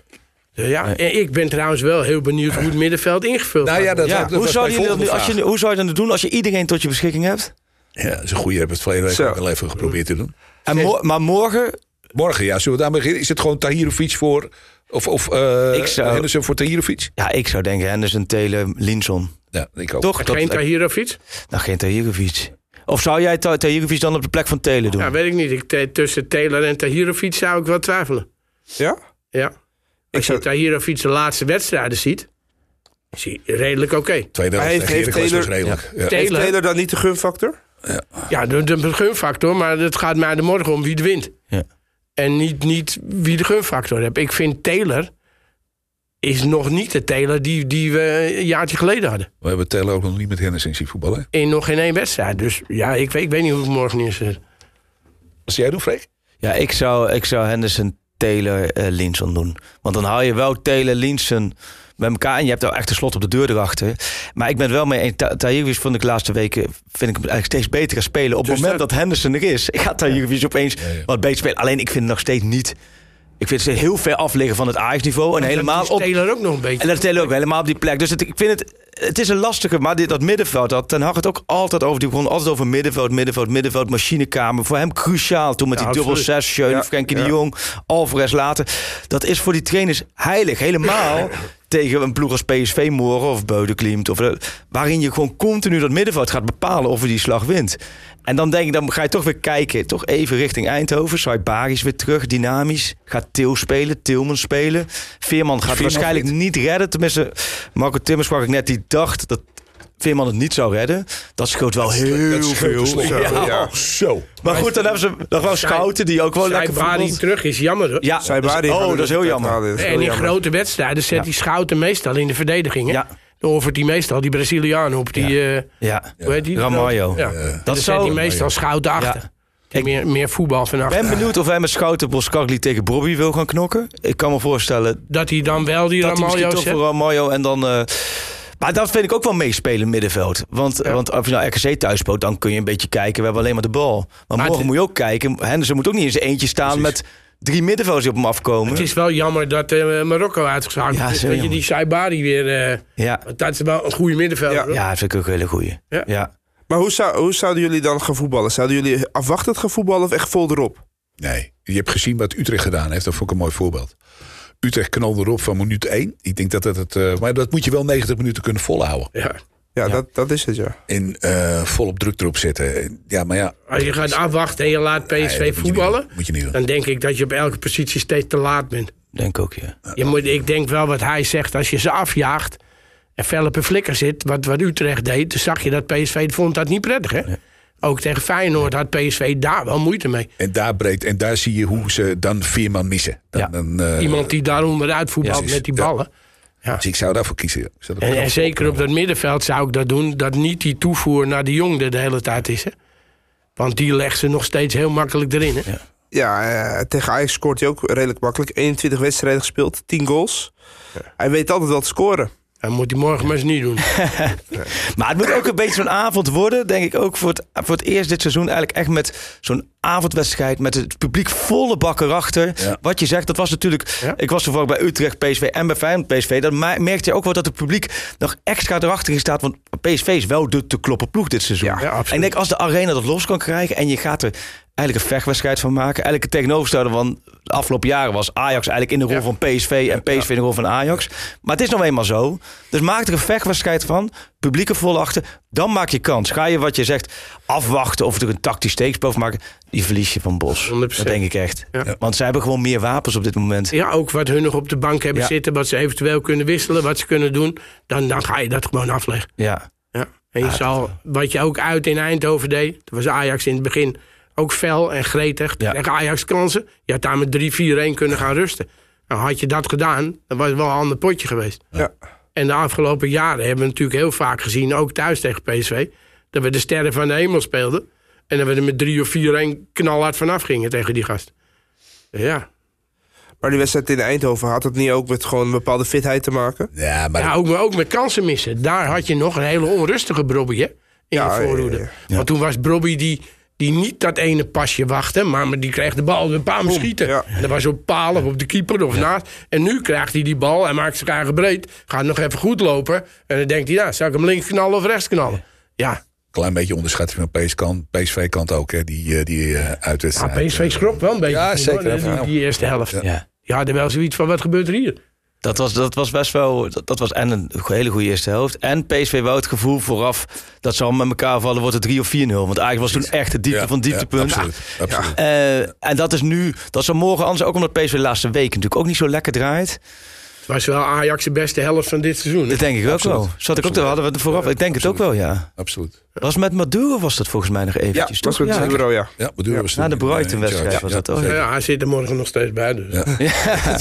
[SPEAKER 5] Dus ja, en ik ben trouwens wel heel benieuwd hoe het middenveld ingevuld
[SPEAKER 3] Nou ja, dat,
[SPEAKER 4] Ja,
[SPEAKER 3] dat
[SPEAKER 4] hoe, zou je dat als je, hoe zou je dat doen als je iedereen tot je beschikking hebt?
[SPEAKER 3] Ja, dat is een goede. Hebben we het verleden week ook wel even geprobeerd te doen.
[SPEAKER 4] En mo- maar morgen
[SPEAKER 3] Morgen, ja. Zullen we daar beginnen? Is het gewoon Tahirovic voor... Of, of eh
[SPEAKER 4] Ik zou-
[SPEAKER 3] Henderson voor Tahirovic?
[SPEAKER 4] Ja, ik zou denken Henderson, Taylor, Linson.
[SPEAKER 3] Ja, ik ook.
[SPEAKER 4] Toch? Dat,
[SPEAKER 5] Geen Tahirovic?
[SPEAKER 4] nou, geen Tahirovic. Of zou jij Ta- Tahirovic dan op de plek van Taylor doen?
[SPEAKER 5] Ja, weet ik niet. Ik, tussen Taylor en Tahirovic zou ik wel twijfelen.
[SPEAKER 2] Ja?
[SPEAKER 5] Ja. Als
[SPEAKER 2] zou-
[SPEAKER 5] je Tahirovic de laatste wedstrijden ziet, is hij redelijk oké.
[SPEAKER 3] Tweede helft
[SPEAKER 2] heeft-
[SPEAKER 3] tegen
[SPEAKER 2] heeft
[SPEAKER 3] Heracles was
[SPEAKER 2] Taylor-
[SPEAKER 3] redelijk. Ja.
[SPEAKER 2] Heeft
[SPEAKER 5] Taylor,
[SPEAKER 2] Taylor dan niet de gunfactor?
[SPEAKER 5] Ja, de, de gunfactor, maar het gaat mij de morgen om wie er wint.
[SPEAKER 4] Ja.
[SPEAKER 5] En niet, niet wie de gunfactor heeft. Ik vind Taylor is nog niet de Taylor die, die we een jaartje geleden hadden.
[SPEAKER 3] We hebben Taylor ook nog niet met Henderson zien voetballen.
[SPEAKER 5] In nog geen één wedstrijd. Dus ja, ik weet, ik weet niet hoe het morgen is.
[SPEAKER 3] Wat jij doen, Freek?
[SPEAKER 4] Ja, ik zou, ik zou Henderson, Taylor, eh Linson doen. Want dan hou je wel Taylor, Linson bij elkaar. En je hebt wel echt een slot op de deur erachter. Maar ik ben het wel mee eens. Tahirovic vond ik de laatste weken vind ik hem eigenlijk steeds beter gaan spelen. Op het
[SPEAKER 5] Dus
[SPEAKER 4] moment
[SPEAKER 5] dat-
[SPEAKER 4] dat Henderson er is, <laughs> gaat Tahirovic opeens
[SPEAKER 3] ja.
[SPEAKER 4] wat beter spelen. Alleen ik vind het nog steeds niet... Ik vind het heel ver af liggen van het Ajax-niveau. En helemaal op,
[SPEAKER 5] Taylor ook nog een beetje.
[SPEAKER 4] en dat tellen ook helemaal op die plek. Dus het, ik vind het, het is een lastige, maar dit, dat middenveld, dat Ten Hag het ook altijd over. Die begon altijd over middenveld, middenveld, middenveld, machinekamer. Voor hem cruciaal toen met
[SPEAKER 5] Ja,
[SPEAKER 4] die dubbel zes, Schöne,
[SPEAKER 2] Ja,
[SPEAKER 4] Frenkie
[SPEAKER 2] ja.
[SPEAKER 4] de Jong, Alvarez later. Dat is voor die trainers heilig. Helemaal <laughs> tegen een ploeg als PSV morgen of Beudeklimt. Of, eh, waarin je gewoon continu dat middenveld gaat bepalen of je die slag wint. En dan denk ik, dan ga je toch weer kijken. Toch even richting Eindhoven. Saibari is weer terug, dynamisch. Gaat Til spelen, Tilman spelen. Veerman gaat
[SPEAKER 3] Veerman
[SPEAKER 4] waarschijnlijk niet redden. Tenminste, Marco Timmers sprak ik net, die dacht dat Veerman het niet zou redden. Dat scheelt wel heel
[SPEAKER 3] dat
[SPEAKER 4] veel. Ja.
[SPEAKER 2] Ja.
[SPEAKER 3] Zo.
[SPEAKER 4] Maar goed, dan hebben ze nog wel scouten die ook wel lekker voetballen.
[SPEAKER 5] terug is jammer. hoor.
[SPEAKER 4] Ja, dus- oh, dat is heel jammer.
[SPEAKER 5] En in
[SPEAKER 2] jammer.
[SPEAKER 5] grote wedstrijden zet
[SPEAKER 4] Ja.
[SPEAKER 5] die Schouten meestal in de verdediging. hè?
[SPEAKER 4] Ja.
[SPEAKER 5] Offert hij meestal die Braziliaan op. Die, eh
[SPEAKER 4] Ja,
[SPEAKER 5] hoe heet die?
[SPEAKER 4] Ramalho.
[SPEAKER 5] Ja.
[SPEAKER 4] Dat zou-
[SPEAKER 5] hij meestal Schouten achter.
[SPEAKER 4] Ja.
[SPEAKER 5] Die Meer, meer voetbal van
[SPEAKER 4] Ik
[SPEAKER 5] achter.
[SPEAKER 4] ben benieuwd of hij met Schouten Boskagli tegen Bobby wil gaan knokken. Ik kan me voorstellen
[SPEAKER 5] Dat hij dan wel die
[SPEAKER 4] dat hij misschien
[SPEAKER 5] Ramalho
[SPEAKER 4] toch
[SPEAKER 5] zet.
[SPEAKER 4] voor Ramalho en dan... eh, maar dat vind ik ook wel meespelen middenveld. Want, want als je nou RKC thuis speelt, dan kun je een beetje kijken. We hebben alleen maar de bal. Maar, morgen
[SPEAKER 5] het-
[SPEAKER 4] moet je ook kijken. Henderson moet ook niet in zijn eentje staan met drie middenvelders die op hem afkomen.
[SPEAKER 5] Het is wel jammer dat eh, Marokko uitgeschakeld
[SPEAKER 4] Ja,
[SPEAKER 5] is. Dat je
[SPEAKER 4] jammer.
[SPEAKER 5] die Saibari weer... eh,
[SPEAKER 4] Ja,
[SPEAKER 5] dat is wel een goede middenvelder.
[SPEAKER 2] Ja.
[SPEAKER 4] ja, dat vind ik ook een hele goeie.
[SPEAKER 5] Ja.
[SPEAKER 4] Ja.
[SPEAKER 2] Maar hoe, zou, hoe zouden jullie dan gaan voetballen? Zouden jullie afwachtend gaan voetballen of echt vol erop?
[SPEAKER 3] Nee, je hebt gezien wat Utrecht gedaan heeft. Dat vond ik een mooi voorbeeld. Utrecht knalde erop van minuut 1. Ik denk dat het... het eh, maar dat moet je wel 90 minuten kunnen volhouden.
[SPEAKER 5] Ja.
[SPEAKER 2] Ja, Dat, dat is het, ja.
[SPEAKER 3] En eh, volop druk erop zetten. Ja, maar ja...
[SPEAKER 5] Als je gaat afwachten en je laat
[SPEAKER 3] Nee,
[SPEAKER 5] PSV
[SPEAKER 3] moet je
[SPEAKER 5] voetballen...
[SPEAKER 3] Moet je niet doen.
[SPEAKER 5] dan denk ik dat je op elke positie steeds te laat bent.
[SPEAKER 4] Denk ook, ja.
[SPEAKER 5] Je moet, ik denk wel wat hij zegt, als je ze afjaagt... en fel op een flikker zit, wat, wat Utrecht deed... dan zag je dat PSV vond dat niet prettig, hè? Ook tegen Feyenoord had PSV daar wel moeite mee.
[SPEAKER 3] En daar breed. En daar zie je hoe ze dan Veerman missen. Dan,
[SPEAKER 4] Ja.
[SPEAKER 3] dan, eh,
[SPEAKER 5] Iemand die daar onderuit voetbalt
[SPEAKER 3] precies.
[SPEAKER 5] met die
[SPEAKER 3] Ja.
[SPEAKER 5] Ballen.
[SPEAKER 3] Dus ik zou daarvoor kiezen. ja. Ik zou dat
[SPEAKER 5] En, zeker op dat middenveld zou ik dat doen... dat niet die toevoer naar de Jong er de hele tijd is, hè? Want die legt ze nog steeds heel makkelijk erin, hè?
[SPEAKER 2] Ja, eh, tegen Ajax scoort hij ook redelijk makkelijk. 21 wedstrijden gespeeld, 10 goals. Hij weet altijd wel te scoren.
[SPEAKER 5] Dat moet hij morgen maar eens niet doen. <laughs>
[SPEAKER 4] Maar het moet ook een beetje zo'n avond worden, denk ik ook voor het, voor het eerst dit seizoen. Eigenlijk echt met zo'n avondwedstrijd met het publiek volle bak erachter.
[SPEAKER 3] Ja.
[SPEAKER 4] Wat je zegt, dat was natuurlijk...
[SPEAKER 5] Ja.
[SPEAKER 4] Ik was toevallig bij Utrecht, PSV en bij Feyenoord PSV. Dan merkte je ook wel dat het publiek nog extra erachter staat. Want PSV is wel de te kloppen ploeg dit seizoen.
[SPEAKER 5] Ja, absoluut.
[SPEAKER 4] En ik denk als de arena dat los kan krijgen en je gaat er eigenlijk een vechtwedstrijd van maken. Eigenlijk het tegenovergestelde van de afgelopen jaren was Ajax eigenlijk in de rol van PSV en PSV in de rol van Ajax. Maar het is nou eenmaal zo. Dus maak er een vechtwedstrijd van. Publieke vol achter. Dan maak je kans. Ga je wat je zegt afwachten of er een tactisch steekspel van maken. Die verlies je van Bos.
[SPEAKER 5] 100%.
[SPEAKER 4] Dat denk ik echt.
[SPEAKER 5] Ja.
[SPEAKER 4] Want zij hebben gewoon meer wapens op dit moment.
[SPEAKER 5] Ja, ook wat hun nog op de bank hebben
[SPEAKER 4] Ja.
[SPEAKER 5] zitten... wat ze eventueel kunnen wisselen, wat ze kunnen doen... dan, dan ga je dat gewoon afleggen.
[SPEAKER 4] Ja.
[SPEAKER 5] Ja. En je zal, wat je ook uit in Eindhoven deed... dat was Ajax in het begin ook fel en gretig.
[SPEAKER 4] Ja.
[SPEAKER 5] Tegen Ajax kansen. Je had daar met 3-4-1 kunnen gaan rusten. Nou, had je dat gedaan, dan was het wel een ander potje geweest.
[SPEAKER 2] Ja.
[SPEAKER 5] En de afgelopen jaren hebben we natuurlijk heel vaak gezien... ook thuis tegen PSV... dat we de sterren van de hemel speelden... en dat we er met 3 of 4-1 knalhard vanaf gingen tegen die gast. Ja,
[SPEAKER 2] Maar die wedstrijd in Eindhoven had het niet ook met gewoon een bepaalde fitheid te maken?
[SPEAKER 3] Ja, maar
[SPEAKER 5] Ja, ook, maar ook met kansen missen. Daar had je nog een hele onrustige Brobby hè, in
[SPEAKER 2] Ja,
[SPEAKER 5] je voorhoede.
[SPEAKER 2] ja, ja,
[SPEAKER 5] Want toen was Brobby die, die niet dat ene pasje wachtte... maar, maar die kreeg de bal een paar schieten.
[SPEAKER 2] ja.
[SPEAKER 5] En dat was op paal of op de keeper of naast. En nu krijgt hij die bal en maakt zich eigen breed. Gaat nog even goed lopen. En dan denkt hij, nou, zal ik hem links knallen of rechts knallen? Ja,
[SPEAKER 3] Klein beetje onderschatting van PSV-kant PSV -kant ook, hè, die, eh, die eh,
[SPEAKER 5] Ja,
[SPEAKER 3] uitwedstrijd.
[SPEAKER 5] PSV schrok wel een beetje.
[SPEAKER 3] Ja, zeker.
[SPEAKER 5] Die,
[SPEAKER 3] Ja.
[SPEAKER 5] die eerste helft.
[SPEAKER 4] Ja.
[SPEAKER 5] Had er wel zoiets van, wat gebeurt er hier?
[SPEAKER 4] Dat was, dat was best wel. Dat, dat was en een hele goede eerste helft. En PSV wou het gevoel vooraf dat ze al met elkaar vallen, wordt het 3 of 4-0. Want eigenlijk was toen echt de diepte
[SPEAKER 3] Ja,
[SPEAKER 4] van dieptepunt.
[SPEAKER 3] Ja, absoluut. absoluut.
[SPEAKER 4] Eh, en dat is nu, dat zal morgen anders ook omdat PSV de laatste weken natuurlijk ook niet zo lekker draait.
[SPEAKER 5] Het was wel Ajax de beste helft van dit seizoen. hè?
[SPEAKER 4] Dat denk ik ook
[SPEAKER 3] Absoluut.
[SPEAKER 4] wel. Zat ik ook, daar hadden we het vooraf. Ik denk het ook wel, ja.
[SPEAKER 3] absoluut.
[SPEAKER 4] Was met Maduro was dat volgens mij nog
[SPEAKER 2] Ja,
[SPEAKER 4] eventjes.
[SPEAKER 2] dat
[SPEAKER 4] toch?
[SPEAKER 2] was met
[SPEAKER 4] ja.
[SPEAKER 2] Maduro, ja.
[SPEAKER 3] Ja, Maduro was
[SPEAKER 4] Na de Brighton-wedstrijd was dat ook.
[SPEAKER 3] Ja,
[SPEAKER 5] Ja, hij zit er morgen nog steeds bij. Dus.
[SPEAKER 3] Ja. <laughs>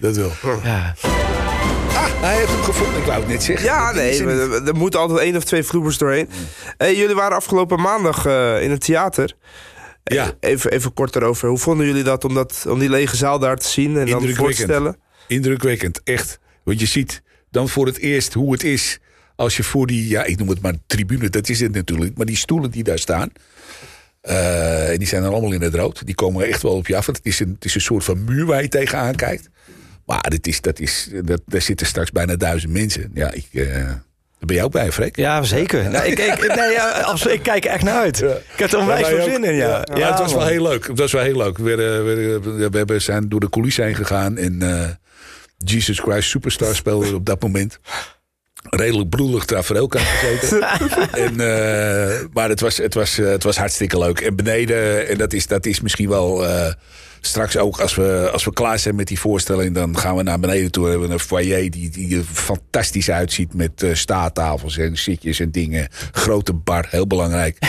[SPEAKER 3] Dat wel.
[SPEAKER 4] Ja.
[SPEAKER 3] Hij heeft hem gevonden, ik wou het net zeggen.
[SPEAKER 2] Ja, nee,
[SPEAKER 3] er
[SPEAKER 2] moeten altijd één of twee vloebers doorheen. Hey, jullie waren afgelopen maandag eh, in het theater.
[SPEAKER 3] Ja.
[SPEAKER 2] Even, even kort erover. Hoe vonden jullie dat om, dat om die lege zaal daar te zien en dan voor te stellen?
[SPEAKER 3] Indrukwekkend, echt. Want je ziet dan voor het eerst hoe het is als je voor die, ja, ik noem het maar tribune, dat is het natuurlijk, maar die stoelen die daar staan, eh, en die zijn dan allemaal in het rood. Die komen echt wel op je af. want Het is een, het is een soort van muur waar je tegenaan kijkt. Maar dit is, dat is, dat, daar zitten straks bijna duizend mensen. Ja, ik, eh, daar ben jij ook bij, Freek?
[SPEAKER 4] Ja, zeker. Nou, ik, ik, nee, ja, absoluut, ik kijk er echt naar uit.
[SPEAKER 3] Ja.
[SPEAKER 4] Ik heb er onwijs veel zin in, ja.
[SPEAKER 3] Ja, het was wel heel leuk. Het was wel heel leuk. We, werden- we, we, we hebben, zijn door de coulissen heen gegaan. En eh, Jesus Christ Superstar speelde op dat moment. Redelijk broelig tafereelkant gezeten. <laughs> en, eh, maar het was, het, was, eh, het was hartstikke leuk. En beneden, en dat is, dat is misschien wel... eh, straks ook als we, als we klaar zijn met die voorstelling... dan gaan we naar beneden toe. We hebben een foyer die, die er fantastisch uitziet... met eh, staattafels en zitjes en dingen. Grote bar, heel belangrijk. <laughs>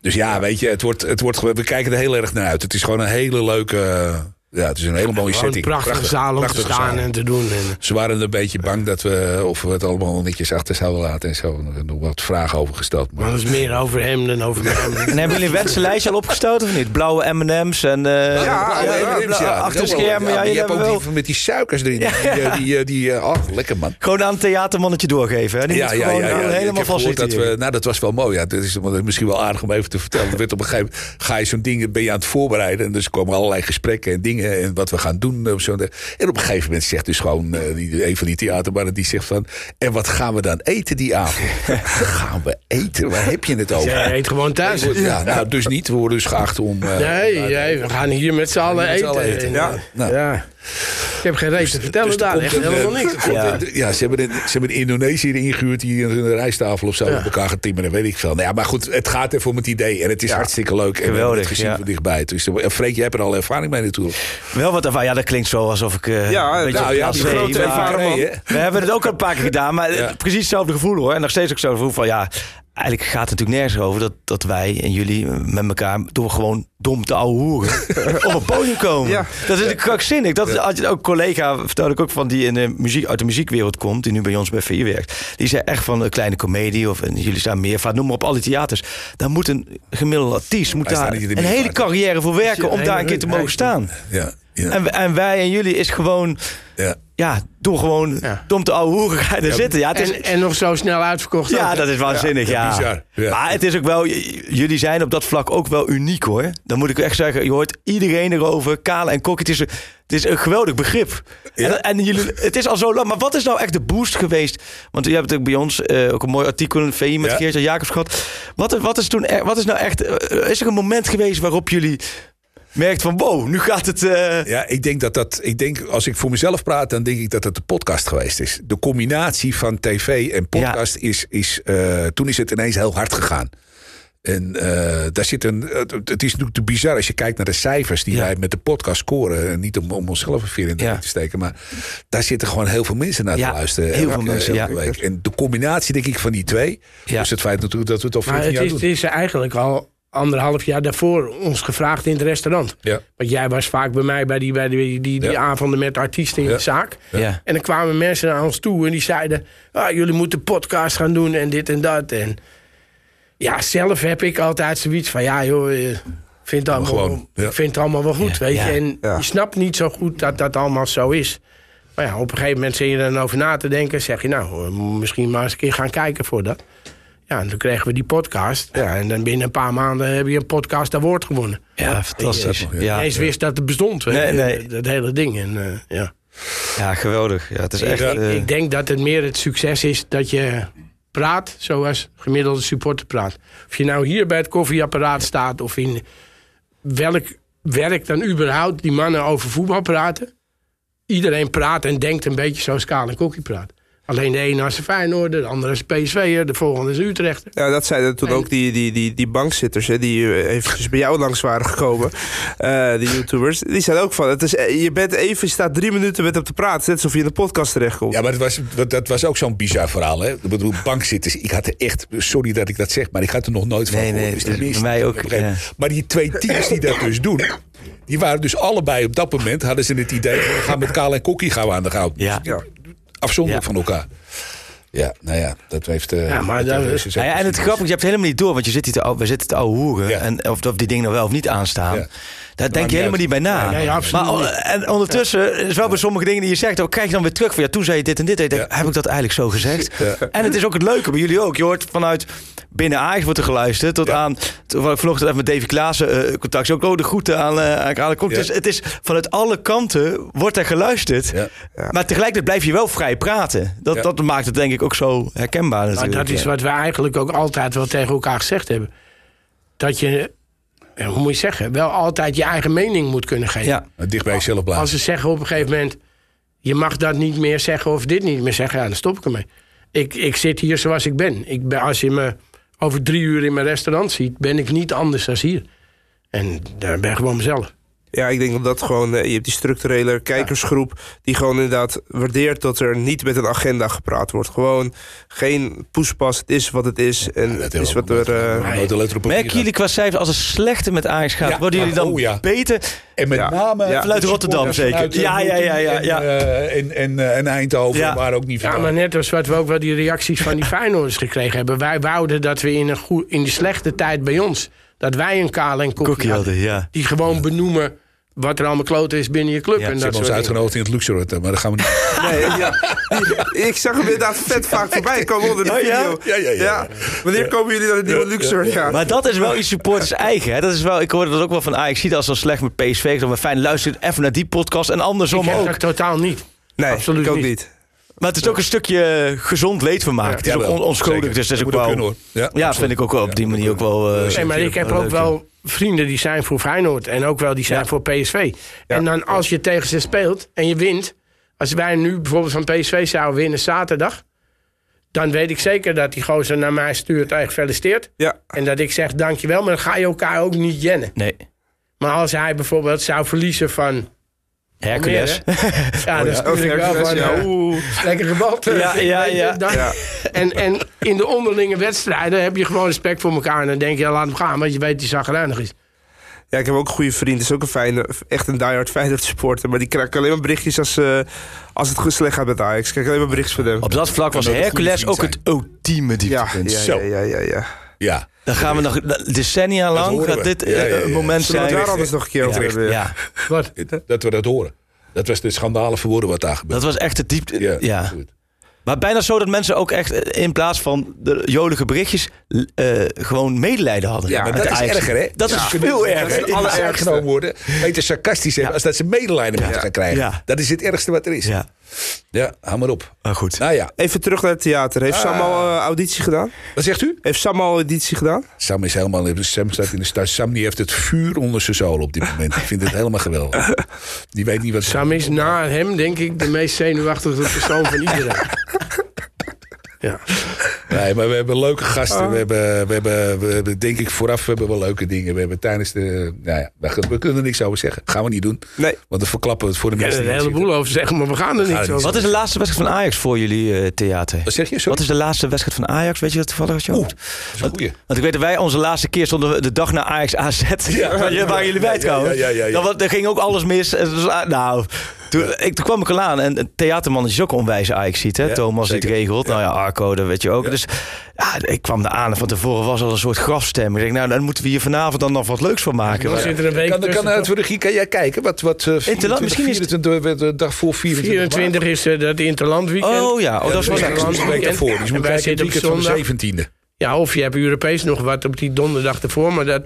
[SPEAKER 3] Dus ja, weet je, het wordt, het wordt, we kijken er heel erg naar uit. Het is gewoon een hele leuke... ja, het is een hele mooie
[SPEAKER 5] een
[SPEAKER 3] setting.
[SPEAKER 5] prachtige
[SPEAKER 3] Prachtig,
[SPEAKER 5] zaal om te
[SPEAKER 3] prachtige
[SPEAKER 5] staan
[SPEAKER 3] zaal.
[SPEAKER 5] en te doen. En,
[SPEAKER 3] Ze waren een beetje bang dat we, of we het allemaal netjes achter zouden laten en zo. Er nog wat vragen over gesteld.
[SPEAKER 5] maar dat is meer over hem dan over mij. <laughs>
[SPEAKER 4] En hebben jullie een wensenlijstje al opgestoten of niet? Blauwe M&M's en... eh,
[SPEAKER 2] Ja, ja,
[SPEAKER 3] ja,
[SPEAKER 4] achter schermen, ja,
[SPEAKER 3] je hebt ook
[SPEAKER 4] wel...
[SPEAKER 3] die met die suikers erin. Die, eh, die, eh, die, oh, lekker man.
[SPEAKER 4] Gewoon aan een theatermannetje doorgeven. Hè? Die eh,
[SPEAKER 3] Ik heb
[SPEAKER 4] helemaal
[SPEAKER 3] gehoord dat we, nou, dat was wel mooi. Ja, dat is misschien wel aardig om even te vertellen. Er werd op een gegeven moment ga je zo'n ding, ben je aan het voorbereiden. En dus komen allerlei gesprekken en dingen en wat we gaan doen. Of zo. En op een gegeven moment zegt dus gewoon eh, die, een van die theatermannen die zegt van. En wat gaan we dan eten die avond? <laughs> gaan we eten? Waar heb je het over?
[SPEAKER 5] Jij eet gewoon thuis.
[SPEAKER 3] Ja, nou, dus niet. We worden dus geacht om. eh,
[SPEAKER 5] Nee, nee, we gaan hier met z'n allen eten.
[SPEAKER 3] allen eten.
[SPEAKER 5] En,
[SPEAKER 2] Ja.
[SPEAKER 5] eh,
[SPEAKER 3] Nou.
[SPEAKER 5] ja. Ik heb geen reet te vertellen
[SPEAKER 3] Dus
[SPEAKER 5] daar. Echt helemaal
[SPEAKER 3] eh,
[SPEAKER 5] niks.
[SPEAKER 4] Ja.
[SPEAKER 3] ja, ze hebben, een, ze hebben een Indonesiër ingehuurd die een, een rijsttafel of zo op elkaar gaat timmeren, weet ik veel. Nou ja, maar goed, het gaat even om het idee en het is hartstikke leuk. En we hebben
[SPEAKER 4] Geweldig,
[SPEAKER 3] het gezien
[SPEAKER 4] ja.
[SPEAKER 3] van dichtbij. Dus, eh, Freek, jij hebt er al ervaring mee natuurlijk.
[SPEAKER 4] Wel wat ervan. Ja, dat klinkt zo alsof ik... eh,
[SPEAKER 2] Ja,
[SPEAKER 4] een beetje
[SPEAKER 2] nou ja, die grote.
[SPEAKER 3] Nee, hè?
[SPEAKER 4] We hebben het ook al een paar keer gedaan, maar
[SPEAKER 3] Ja.
[SPEAKER 4] eh, precies hetzelfde gevoel hoor. En nog steeds ook zo'n gevoel van ja, eigenlijk gaat het natuurlijk nergens over dat, dat wij en jullie met elkaar door gewoon dom te ouwe hoeren <laughs> op een podium komen.
[SPEAKER 2] Ja.
[SPEAKER 4] Dat is natuurlijk krankzinnig. Dat had je ook collega, vertelde ik ook van die in de muziek, uit de muziekwereld komt, die nu bij ons bij VI werkt. Die zei echt van een kleine komedie of en jullie staan meer vaak, noem maar op alle theaters. Daar moet een gemiddelde artiest moet daar een hele carrière voor werken om daar een keer te mogen staan.
[SPEAKER 3] Ja, ja,
[SPEAKER 4] En, en wij en jullie is gewoon
[SPEAKER 3] ja.
[SPEAKER 4] Ja, door gewoon
[SPEAKER 5] Ja.
[SPEAKER 4] dom te ouwe hoeren ga je er zitten. Ja, het is,
[SPEAKER 5] En, en nog zo snel uitverkocht.
[SPEAKER 4] ja,
[SPEAKER 5] ook.
[SPEAKER 4] dat is waanzinnig. Ja,
[SPEAKER 3] bizar.
[SPEAKER 4] Maar het is ook wel, jullie zijn op dat vlak ook wel uniek hoor. Dan moet ik echt zeggen, je hoort iedereen erover. Kale en Kok, het is een, het is een geweldig begrip.
[SPEAKER 3] Ja.
[SPEAKER 4] En, en jullie, het is al zo lang. Maar wat is nou echt de boost geweest? Want je hebt ook bij ons eh, ook een mooi artikel in VI met. Geert Jacobs gehad. Wat, wat is toen, er- wat is nou echt, eh, is er een moment geweest waarop jullie merkt van wow, nu gaat het... eh,
[SPEAKER 3] Ja, ik denk dat dat. Ik denk, als ik voor mezelf praat, dan denk ik dat het de podcast geweest is. De combinatie van tv en podcast is. is eh, toen is het ineens heel hard gegaan. En eh, daar zit een. Het, is natuurlijk te bizar als je kijkt naar de cijfers die
[SPEAKER 4] Ja.
[SPEAKER 3] wij met de podcast scoren. En Niet om, om onszelf een veer in de
[SPEAKER 4] Ja.
[SPEAKER 3] nek te steken, maar daar zitten gewoon heel veel mensen naar
[SPEAKER 4] Ja,
[SPEAKER 3] te luisteren.
[SPEAKER 4] heel veel mensen,
[SPEAKER 3] elke
[SPEAKER 4] ja.
[SPEAKER 3] week. En de combinatie, denk ik, van die twee.
[SPEAKER 4] Ja.
[SPEAKER 3] Dus het feit natuurlijk dat we het al
[SPEAKER 5] Maar
[SPEAKER 3] 14
[SPEAKER 5] het
[SPEAKER 3] jaar
[SPEAKER 5] is,
[SPEAKER 3] doen.
[SPEAKER 5] het is eigenlijk al anderhalf jaar daarvoor ons gevraagd in het restaurant.
[SPEAKER 3] Ja.
[SPEAKER 5] Want jij was vaak bij mij bij die, bij die, die, die
[SPEAKER 3] Ja.
[SPEAKER 5] avonden met artiesten in
[SPEAKER 3] Ja.
[SPEAKER 5] de zaak.
[SPEAKER 4] ja.
[SPEAKER 5] En dan kwamen mensen naar ons toe en die zeiden... Ah, jullie moeten podcast gaan doen en dit en dat. En ja, zelf heb ik altijd zoiets van... Ja joh, eh, ik vind het allemaal, vind het allemaal wel goed,
[SPEAKER 4] Ja,
[SPEAKER 5] weet je. En
[SPEAKER 2] Ja.
[SPEAKER 5] je snapt niet zo goed dat dat allemaal zo is. Maar ja, op een gegeven moment zit je er dan over na te denken. zeg je nou, moeten misschien maar eens een keer gaan kijken voor dat. Ja, en toen kregen we die podcast. Ja, en dan binnen een paar maanden heb je een podcast award gewonnen.
[SPEAKER 4] Ja, fantastisch.
[SPEAKER 3] Ja.
[SPEAKER 5] Eens wist dat het bestond.
[SPEAKER 4] Nee, nee.
[SPEAKER 5] Dat hele ding. En, eh, ja.
[SPEAKER 4] ja, geweldig. Ja, het is echt...
[SPEAKER 5] ik,
[SPEAKER 4] eh,
[SPEAKER 5] ik denk dat het meer het succes is dat je praat zoals gemiddelde supporter praat. Of je nou hier bij het koffieapparaat staat of in welk werk dan überhaupt die mannen over voetbal praten. Iedereen praat en denkt een beetje zoals Kaal en Kokkie praat. Alleen de ene is Feyenoorder, de andere is PSV'er, de volgende is Utrechter.
[SPEAKER 2] Ja, dat zeiden toen
[SPEAKER 5] En-
[SPEAKER 2] ook die, die, die, die bankzitters, hè, die eh, eventjes bij jou langs waren gekomen. eh, die YouTubers. Die zeiden ook van, het is, eh, je bent even, je staat drie minuten met hem te praten. Net alsof je in de podcast terechtkomt.
[SPEAKER 3] Ja, maar dat was, dat- dat was ook zo'n bizar verhaal. Hè? Ik bedoel, bankzitters. Ik had er echt, sorry dat ik dat zeg, maar ik had er nog nooit van
[SPEAKER 4] Nee,
[SPEAKER 3] gehoord.
[SPEAKER 4] nee,
[SPEAKER 3] Dus
[SPEAKER 4] bij mij ook,
[SPEAKER 3] op
[SPEAKER 4] ja.
[SPEAKER 3] Maar die twee teams die dat dus doen, die waren dus allebei op dat moment, hadden ze het idee, we gaan met Kaal en Kokkie gaan we aan de gang.
[SPEAKER 4] Ja.
[SPEAKER 2] Ja.
[SPEAKER 3] Afzonderlijk van elkaar. Ja, nou ja, dat heeft... eh,
[SPEAKER 5] Ja, maar
[SPEAKER 3] dat heeft-
[SPEAKER 4] Nou ja, en het grappige, je hebt het helemaal niet door, want je zit hier te, we zitten te ouwe hoeren.
[SPEAKER 3] Ja.
[SPEAKER 4] En of, of die dingen nou wel of niet aanstaan.
[SPEAKER 3] Ja.
[SPEAKER 4] Daar denk je helemaal niet bij na.
[SPEAKER 5] Nee, nee, absoluut
[SPEAKER 4] maar,
[SPEAKER 5] niet.
[SPEAKER 4] en ondertussen is wel bij sommige dingen die je zegt, dan krijg je dan weer terug van ja, toen zei je dit en dit. En. Heb ik dat eigenlijk zo gezegd?
[SPEAKER 3] Ja.
[SPEAKER 4] En het is ook het leuke bij jullie ook. Je hoort vanuit binnen Ajax wordt er geluisterd tot
[SPEAKER 3] Ja.
[SPEAKER 4] aan. Toen had ik vanochtend even met Davy Klaassen eh, contact. Ook oh, de groeten aan, eh aan.
[SPEAKER 3] Ja.
[SPEAKER 4] Dus het is vanuit alle kanten wordt er geluisterd.
[SPEAKER 3] Ja.
[SPEAKER 4] Maar tegelijkertijd blijf je wel vrij praten. Dat,
[SPEAKER 3] Ja.
[SPEAKER 4] dat maakt het denk ik ook zo herkenbaar
[SPEAKER 5] Maar
[SPEAKER 4] natuurlijk.
[SPEAKER 5] dat is wat we eigenlijk ook altijd wel tegen elkaar gezegd hebben. Dat je, hoe moet je zeggen, wel altijd je eigen mening moet kunnen geven.
[SPEAKER 4] Ja.
[SPEAKER 3] Dicht bij jezelf blijven.
[SPEAKER 5] Als ze zeggen op een gegeven moment... je mag dat niet meer zeggen of dit niet meer zeggen... ja, dan stop ik ermee. Ik, ik zit hier zoals ik ben. ik ben. Als je me over drie uur in mijn restaurant ziet... ben ik niet anders dan hier. En daar ben ik gewoon mezelf.
[SPEAKER 2] Ja, ik denk dat dat gewoon... eh, je hebt die structurele kijkersgroep... die gewoon inderdaad waardeert dat er niet met een agenda gepraat wordt. Gewoon geen poespas, het is wat het is. En het is wat er... eh,
[SPEAKER 3] papier
[SPEAKER 4] Merken jullie qua cijfers als het slechter met Ajax gaat,
[SPEAKER 3] Ja,
[SPEAKER 4] worden jullie
[SPEAKER 3] ja,
[SPEAKER 4] dan
[SPEAKER 3] oh ja.
[SPEAKER 4] beter?
[SPEAKER 3] En met
[SPEAKER 2] Ja.
[SPEAKER 3] name
[SPEAKER 2] Ja.
[SPEAKER 4] Vanuit
[SPEAKER 3] de
[SPEAKER 4] Rotterdam zeker. Ja,
[SPEAKER 3] eh,
[SPEAKER 4] ja, ja, ja,
[SPEAKER 3] en,
[SPEAKER 4] ja.
[SPEAKER 3] eh, En, en, en Eindhoven
[SPEAKER 4] Ja.
[SPEAKER 3] waren ook niet
[SPEAKER 5] Ja,
[SPEAKER 3] vandaan.
[SPEAKER 5] maar net als wat we ook wel die reacties van die <laughs> Feyenoorders gekregen hebben. Wij wouden dat we in, een goed, in die slechte tijd bij ons... dat wij een kale en Kokkie hadden.
[SPEAKER 4] hadden, ja.
[SPEAKER 5] Die gewoon benoemen wat er allemaal kloten is binnen je club.
[SPEAKER 4] Ja,
[SPEAKER 5] en
[SPEAKER 4] ze
[SPEAKER 3] Ze
[SPEAKER 5] dat
[SPEAKER 3] hebben ons uitgenodigd in het Luxor Hotel, maar dat gaan we niet. <laughs>
[SPEAKER 2] Nee, ja. Ik zag hem inderdaad vet vaak voorbij komen onder de
[SPEAKER 4] Oh, ja?
[SPEAKER 2] video.
[SPEAKER 3] Ja, ja, ja.
[SPEAKER 2] Wanneer komen jullie naar de nieuwe Luxor? Ja.
[SPEAKER 4] Maar dat is wel iets supporters eigen. Hè? Dat is wel, ik hoorde dat ook wel van Ajax. Ziet als zo slecht met PSV. Dan maar fijn, luister even naar die podcast. En andersom
[SPEAKER 5] Ik
[SPEAKER 4] ook.
[SPEAKER 5] dat totaal niet.
[SPEAKER 2] Nee,
[SPEAKER 5] Absoluut
[SPEAKER 2] ik ook
[SPEAKER 5] niet.
[SPEAKER 2] niet.
[SPEAKER 4] Maar het is ook een stukje gezond leedvermaak.
[SPEAKER 5] Ja,
[SPEAKER 4] het is ook on- onschuldig. Dus dat is ook wel...
[SPEAKER 3] kunnen, hoor. Ja,
[SPEAKER 4] vind ik ook wel op die manier ook wel... eh,
[SPEAKER 5] Nee, maar ik heb ook wel vrienden die zijn voor Feyenoord. En ook wel die zijn
[SPEAKER 4] Ja.
[SPEAKER 5] voor PSV. En dan als je tegen ze speelt en je wint. Als wij nu bijvoorbeeld van PSV zouden winnen zaterdag. Dan weet ik zeker dat die gozer naar mij stuurt. Hey, gefeliciteerd.
[SPEAKER 2] Ja.
[SPEAKER 5] En dat ik zeg dankjewel. Maar dan ga je elkaar ook niet jennen.
[SPEAKER 4] Nee.
[SPEAKER 5] Maar als hij bijvoorbeeld zou verliezen van...
[SPEAKER 4] Hercules. <laughs>
[SPEAKER 5] Ja, dan stuur ik wel van...
[SPEAKER 2] ja,
[SPEAKER 5] eh,
[SPEAKER 2] oeh. <laughs>
[SPEAKER 5] Lekker gebald.
[SPEAKER 4] Ja, ja, ja.
[SPEAKER 5] En, en in de onderlinge wedstrijden heb je gewoon respect voor elkaar. En dan denk je, laat hem gaan, want je weet die zagrijnig is.
[SPEAKER 2] Ja, ik heb ook een goede vriend. is ook een fijne, echt een diehard Feyenoord supporter. Maar die krijgt alleen maar berichtjes als, eh, als het goed slecht gaat met Ajax. Ik krijg alleen maar berichtjes van hem.
[SPEAKER 4] Op dat vlak was Hercules ook het ultieme
[SPEAKER 2] Ja,
[SPEAKER 4] dieptepunt.
[SPEAKER 2] ja,
[SPEAKER 3] Zo.
[SPEAKER 2] ja, ja, ja, ja.
[SPEAKER 3] Ja,
[SPEAKER 4] Dan gaan we nog decennia lang
[SPEAKER 3] we.
[SPEAKER 4] dit
[SPEAKER 3] Ja, ja,
[SPEAKER 4] eh,
[SPEAKER 3] ja.
[SPEAKER 4] moment
[SPEAKER 2] Zullen we het
[SPEAKER 4] zijn.
[SPEAKER 2] daar anders nog een keer over
[SPEAKER 3] Ja.
[SPEAKER 2] hebben?
[SPEAKER 4] Ja,
[SPEAKER 5] Wat?
[SPEAKER 3] dat we dat horen. Dat was de schandalen verwoorden wat daar gebeurde.
[SPEAKER 4] dat was echt het diepte.
[SPEAKER 3] ja.
[SPEAKER 4] Maar bijna zo dat mensen ook echt eh, in plaats van de jolige berichtjes eh, gewoon medelijden hadden.
[SPEAKER 2] Ja,
[SPEAKER 3] Maar dat is erger, hè?
[SPEAKER 4] Dat is
[SPEAKER 3] Ja.
[SPEAKER 4] veel
[SPEAKER 3] Dat
[SPEAKER 4] erger.
[SPEAKER 3] is het allerergste genomen worden. Beter sarcastisch hebben als dat ze medelijden moeten gaan krijgen.
[SPEAKER 4] Ja.
[SPEAKER 3] Dat is het ergste wat er is. Ja,
[SPEAKER 4] Ja,
[SPEAKER 3] hou maar op.
[SPEAKER 4] maar goed.
[SPEAKER 3] Nou ja,
[SPEAKER 2] Even terug naar het theater. Heeft Sam
[SPEAKER 3] Ah.
[SPEAKER 2] al eh, auditie gedaan?
[SPEAKER 3] wat zegt u?
[SPEAKER 2] Heeft Sam al auditie gedaan?
[SPEAKER 3] Sam is helemaal... Sam staat in de stad. Sam die heeft het vuur onder zijn zool op dit moment. Ik vind het helemaal geweldig. Die weet niet wat...
[SPEAKER 5] Sam is na hem, denk ik, de meest zenuwachtige persoon van iedereen. <laughs> Ja.
[SPEAKER 3] Nee, maar we hebben leuke gasten. We, hebben, we, hebben, we hebben, denk ik, vooraf hebben we wel leuke dingen. We hebben tijdens de... Nou ja, we, we kunnen er niks over zeggen. Gaan we niet doen.
[SPEAKER 2] Nee.
[SPEAKER 3] Want dan verklappen we het voor de mensen
[SPEAKER 5] er een
[SPEAKER 3] die hier
[SPEAKER 5] heleboel over zeggen, maar we gaan er
[SPEAKER 3] Gaan
[SPEAKER 5] niet
[SPEAKER 3] er
[SPEAKER 5] zo.
[SPEAKER 4] Wat is de laatste wedstrijd van Ajax voor jullie eh, theater?
[SPEAKER 3] Wat zeg je? Sorry?
[SPEAKER 4] Wat is de laatste wedstrijd van Ajax? Weet je dat toevallig? Als je
[SPEAKER 3] Oeh,
[SPEAKER 4] hoort?
[SPEAKER 3] dat is een goeie.
[SPEAKER 4] Want ik weet dat wij onze laatste keer stonden de dag na Ajax AZ. Ja, <laughs> waren jullie bij
[SPEAKER 3] Ja,
[SPEAKER 4] trouwens?
[SPEAKER 3] ja, ja, ja, ja.
[SPEAKER 4] Dan, er ging ook alles mis. Nou, toen, ik, toen kwam ik al aan. En een theaterman is ook een onwijze Ajax ziet, hè?
[SPEAKER 3] Ja,
[SPEAKER 4] Thomas die het
[SPEAKER 3] zeker.
[SPEAKER 4] regelt. Nou ja, Arco, dat weet je ook.
[SPEAKER 3] Ja.
[SPEAKER 4] Dus ja, ik kwam er aan en van tevoren was al een soort grafstem. Ik denk, nou, dan moeten we hier vanavond dan nog wat leuks van maken.
[SPEAKER 5] Dan zit er een week
[SPEAKER 3] Kan, kan uit voor de regie, kan jij kijken? Wat, wat, uh, 24,
[SPEAKER 4] misschien is het-
[SPEAKER 3] 24, de dag voor 24.
[SPEAKER 5] 24 is eh, dat interland weekend.
[SPEAKER 4] Oh ja, oh, dat is wel
[SPEAKER 3] een week daarvoor. Dus moet kijken het de
[SPEAKER 5] zondag.
[SPEAKER 3] 17e.
[SPEAKER 5] Ja, of je hebt Europees nog wat op die donderdag ervoor, maar dat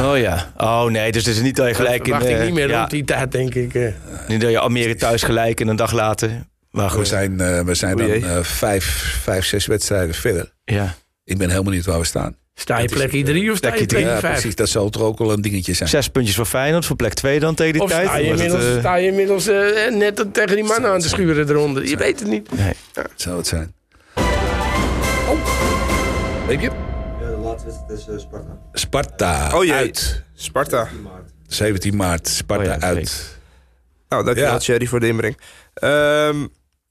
[SPEAKER 4] Oh ja. Oh nee, dus het is niet dat je gelijk in...
[SPEAKER 5] verwacht ik
[SPEAKER 4] eh,
[SPEAKER 5] niet meer
[SPEAKER 4] ja,
[SPEAKER 5] rond die tijd, denk ik. eh.
[SPEAKER 4] Niet dat je Almere thuis gelijk en een dag later... Maar
[SPEAKER 3] We
[SPEAKER 4] goed,
[SPEAKER 3] zijn, eh, we zijn dan
[SPEAKER 2] O jee.
[SPEAKER 3] eh, vijf, vijf, zes wedstrijden verder.
[SPEAKER 4] ja.
[SPEAKER 3] Ik ben helemaal niet waar we staan.
[SPEAKER 5] Sta je
[SPEAKER 3] Dat is,
[SPEAKER 5] plekje drie of sta je
[SPEAKER 4] plekje drie.
[SPEAKER 3] Ja,
[SPEAKER 5] vijf?
[SPEAKER 3] precies. Dat zal toch ook wel een dingetje zijn.
[SPEAKER 4] Zes puntjes voor Feyenoord, voor plek 2 dan tegen die
[SPEAKER 5] Of
[SPEAKER 4] tijd.
[SPEAKER 5] sta je
[SPEAKER 4] het,
[SPEAKER 5] sta je inmiddels net tegen die mannen aan te schuren eronder? Je weet het niet.
[SPEAKER 4] nee.
[SPEAKER 3] Zou het zijn. Oh. Weet je?
[SPEAKER 6] Ja, de laatste wedstrijd is eh, Sparta.
[SPEAKER 3] Sparta.
[SPEAKER 2] Oh jee,
[SPEAKER 3] Uit.
[SPEAKER 2] Sparta.
[SPEAKER 3] 17 maart. Sparta
[SPEAKER 4] Oh ja,
[SPEAKER 3] uit.
[SPEAKER 2] Nou, dankjewel
[SPEAKER 3] Ja.
[SPEAKER 2] Thierry voor de inbreng. Ehm,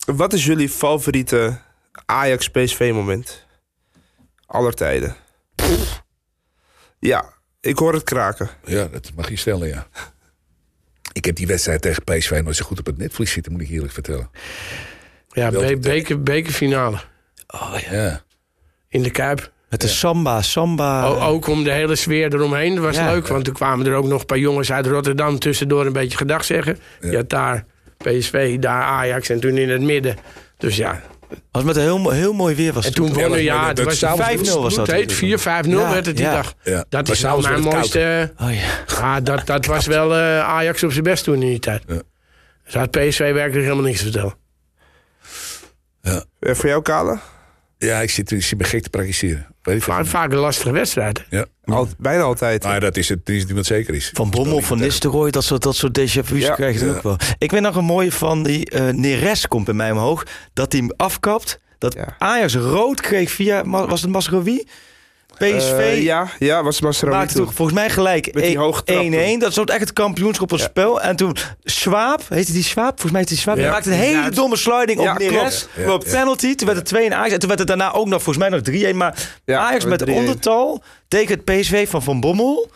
[SPEAKER 2] wat is jullie favoriete Ajax-PSV moment? Aller tijden. Ja, ik hoor het kraken.
[SPEAKER 3] Ja, dat mag je stellen, ja. Ik heb die wedstrijd tegen PSV nooit zo goed op het netvlies zitten, moet ik eerlijk vertellen.
[SPEAKER 5] Ja, be beker, bekerfinale
[SPEAKER 4] Oh, ja.
[SPEAKER 3] Ja.
[SPEAKER 5] In de Kuip.
[SPEAKER 4] Met de samba, samba.
[SPEAKER 5] O- ook om de hele sfeer eromheen. Dat was
[SPEAKER 4] Ja.
[SPEAKER 5] leuk, want toen kwamen er ook nog een paar jongens uit Rotterdam tussendoor een beetje gedag zeggen. Je had daar PSV, daar Ajax en toen in het midden. Dus ja,
[SPEAKER 4] was met een heel, heel mooi weer. Was
[SPEAKER 5] en toen
[SPEAKER 3] Ja,
[SPEAKER 5] wonnen, ja, het was
[SPEAKER 3] s'avonds
[SPEAKER 4] 5-0 was dat.
[SPEAKER 5] heet 4-5-0
[SPEAKER 4] Ja,
[SPEAKER 5] werd het die
[SPEAKER 4] ja.
[SPEAKER 5] dag.
[SPEAKER 3] Ja.
[SPEAKER 5] Dat
[SPEAKER 3] Maar
[SPEAKER 5] is wel
[SPEAKER 3] s'avonds
[SPEAKER 5] mijn mooiste...
[SPEAKER 4] Oh ja. <laughs>
[SPEAKER 5] Ja, dat, dat was wel eh, Ajax op zijn best toen in die tijd.
[SPEAKER 3] Ja.
[SPEAKER 5] Dus had PSV werkelijk helemaal niks te vertellen.
[SPEAKER 3] Ja.
[SPEAKER 2] Eh, voor jou, Kale?
[SPEAKER 3] Ja, ik zit, ik zit me gek te praktiseren. Weet
[SPEAKER 5] Vaak, vaak een lastige wedstrijd.
[SPEAKER 3] Ja.
[SPEAKER 2] Al, bijna altijd.
[SPEAKER 3] Maar dat is het is niet wat zeker is.
[SPEAKER 4] Van Bommel, van Nistelrooy, dat soort, dat soort déjà vu's
[SPEAKER 2] Ja.
[SPEAKER 4] krijg je
[SPEAKER 3] Ja.
[SPEAKER 4] ook wel. Ik weet nog een mooie van die eh Neres komt bij mij omhoog. Dat hij hem afkapt. Dat
[SPEAKER 2] Ja.
[SPEAKER 4] Ajax rood kreeg via, was het Masrowi? PSV
[SPEAKER 2] Eh, ja, ja, was Masraoui
[SPEAKER 4] maakte
[SPEAKER 2] toen.
[SPEAKER 4] volgens mij gelijk
[SPEAKER 2] Met die hoge trap
[SPEAKER 4] 1-1. Dat stond echt het kampioenschap op het spel. En toen Schwab, heette die Schwab? Volgens mij heette die Schwab.
[SPEAKER 5] Ja.
[SPEAKER 4] Die maakte een hele
[SPEAKER 5] Ja.
[SPEAKER 4] domme sliding op Neres.
[SPEAKER 3] ja.
[SPEAKER 4] Penalty. Toen werd het 2 in Ajax. En toen werd het daarna ook nog volgens mij nog 3-1. Maar
[SPEAKER 2] Ja,
[SPEAKER 4] Ajax met
[SPEAKER 2] 3-1.
[SPEAKER 4] ondertal tegen het PSV van Van Bommel.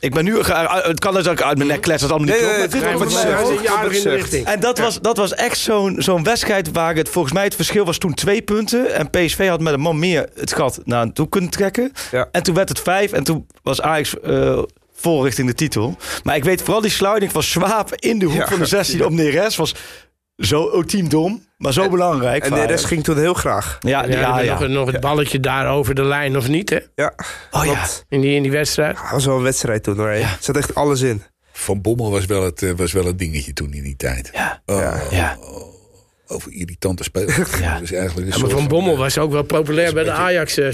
[SPEAKER 4] Ik ben nu... ge- Het kan dus ook uit mijn nek kletsen. Dat allemaal niet
[SPEAKER 2] Nee,
[SPEAKER 4] klopt.
[SPEAKER 2] nee, het is
[SPEAKER 5] een jaar in de richting.
[SPEAKER 4] En dat was, dat was echt zo'n zo'n wedstrijd waar het volgens mij het verschil was toen twee punten. En PSV had met een man meer het gat naar toe kunnen trekken.
[SPEAKER 2] Ja.
[SPEAKER 4] En toen werd het vijf en toen was Ajax eh, vol richting de titel. Maar ik weet vooral die sliding van Swaap in de hoek
[SPEAKER 2] Ja.
[SPEAKER 4] van de 16 op Neres was zo ultiem dom, maar zo belangrijk.
[SPEAKER 2] En de rest ging toen heel graag.
[SPEAKER 4] Ja,
[SPEAKER 5] Ja,
[SPEAKER 4] ja, ja.
[SPEAKER 5] Nog, nog het balletje daar over de lijn of niet, hè?
[SPEAKER 2] Ja,
[SPEAKER 4] Oh ja.
[SPEAKER 5] In die, in die wedstrijd.
[SPEAKER 2] Dat was wel een wedstrijd toen hoor. Er zat echt alles in.
[SPEAKER 3] Van Bommel was wel, het, eh, was wel een dingetje toen in die tijd.
[SPEAKER 4] Ja.
[SPEAKER 3] Oh,
[SPEAKER 2] Ja.
[SPEAKER 4] Ja.
[SPEAKER 3] Over irritante spelers.
[SPEAKER 4] Ja.
[SPEAKER 3] Dat is eigenlijk een
[SPEAKER 5] Ja, maar Van Bommel
[SPEAKER 3] eh,
[SPEAKER 5] was ook wel populair bij de
[SPEAKER 3] beetje-
[SPEAKER 5] Ajax eh,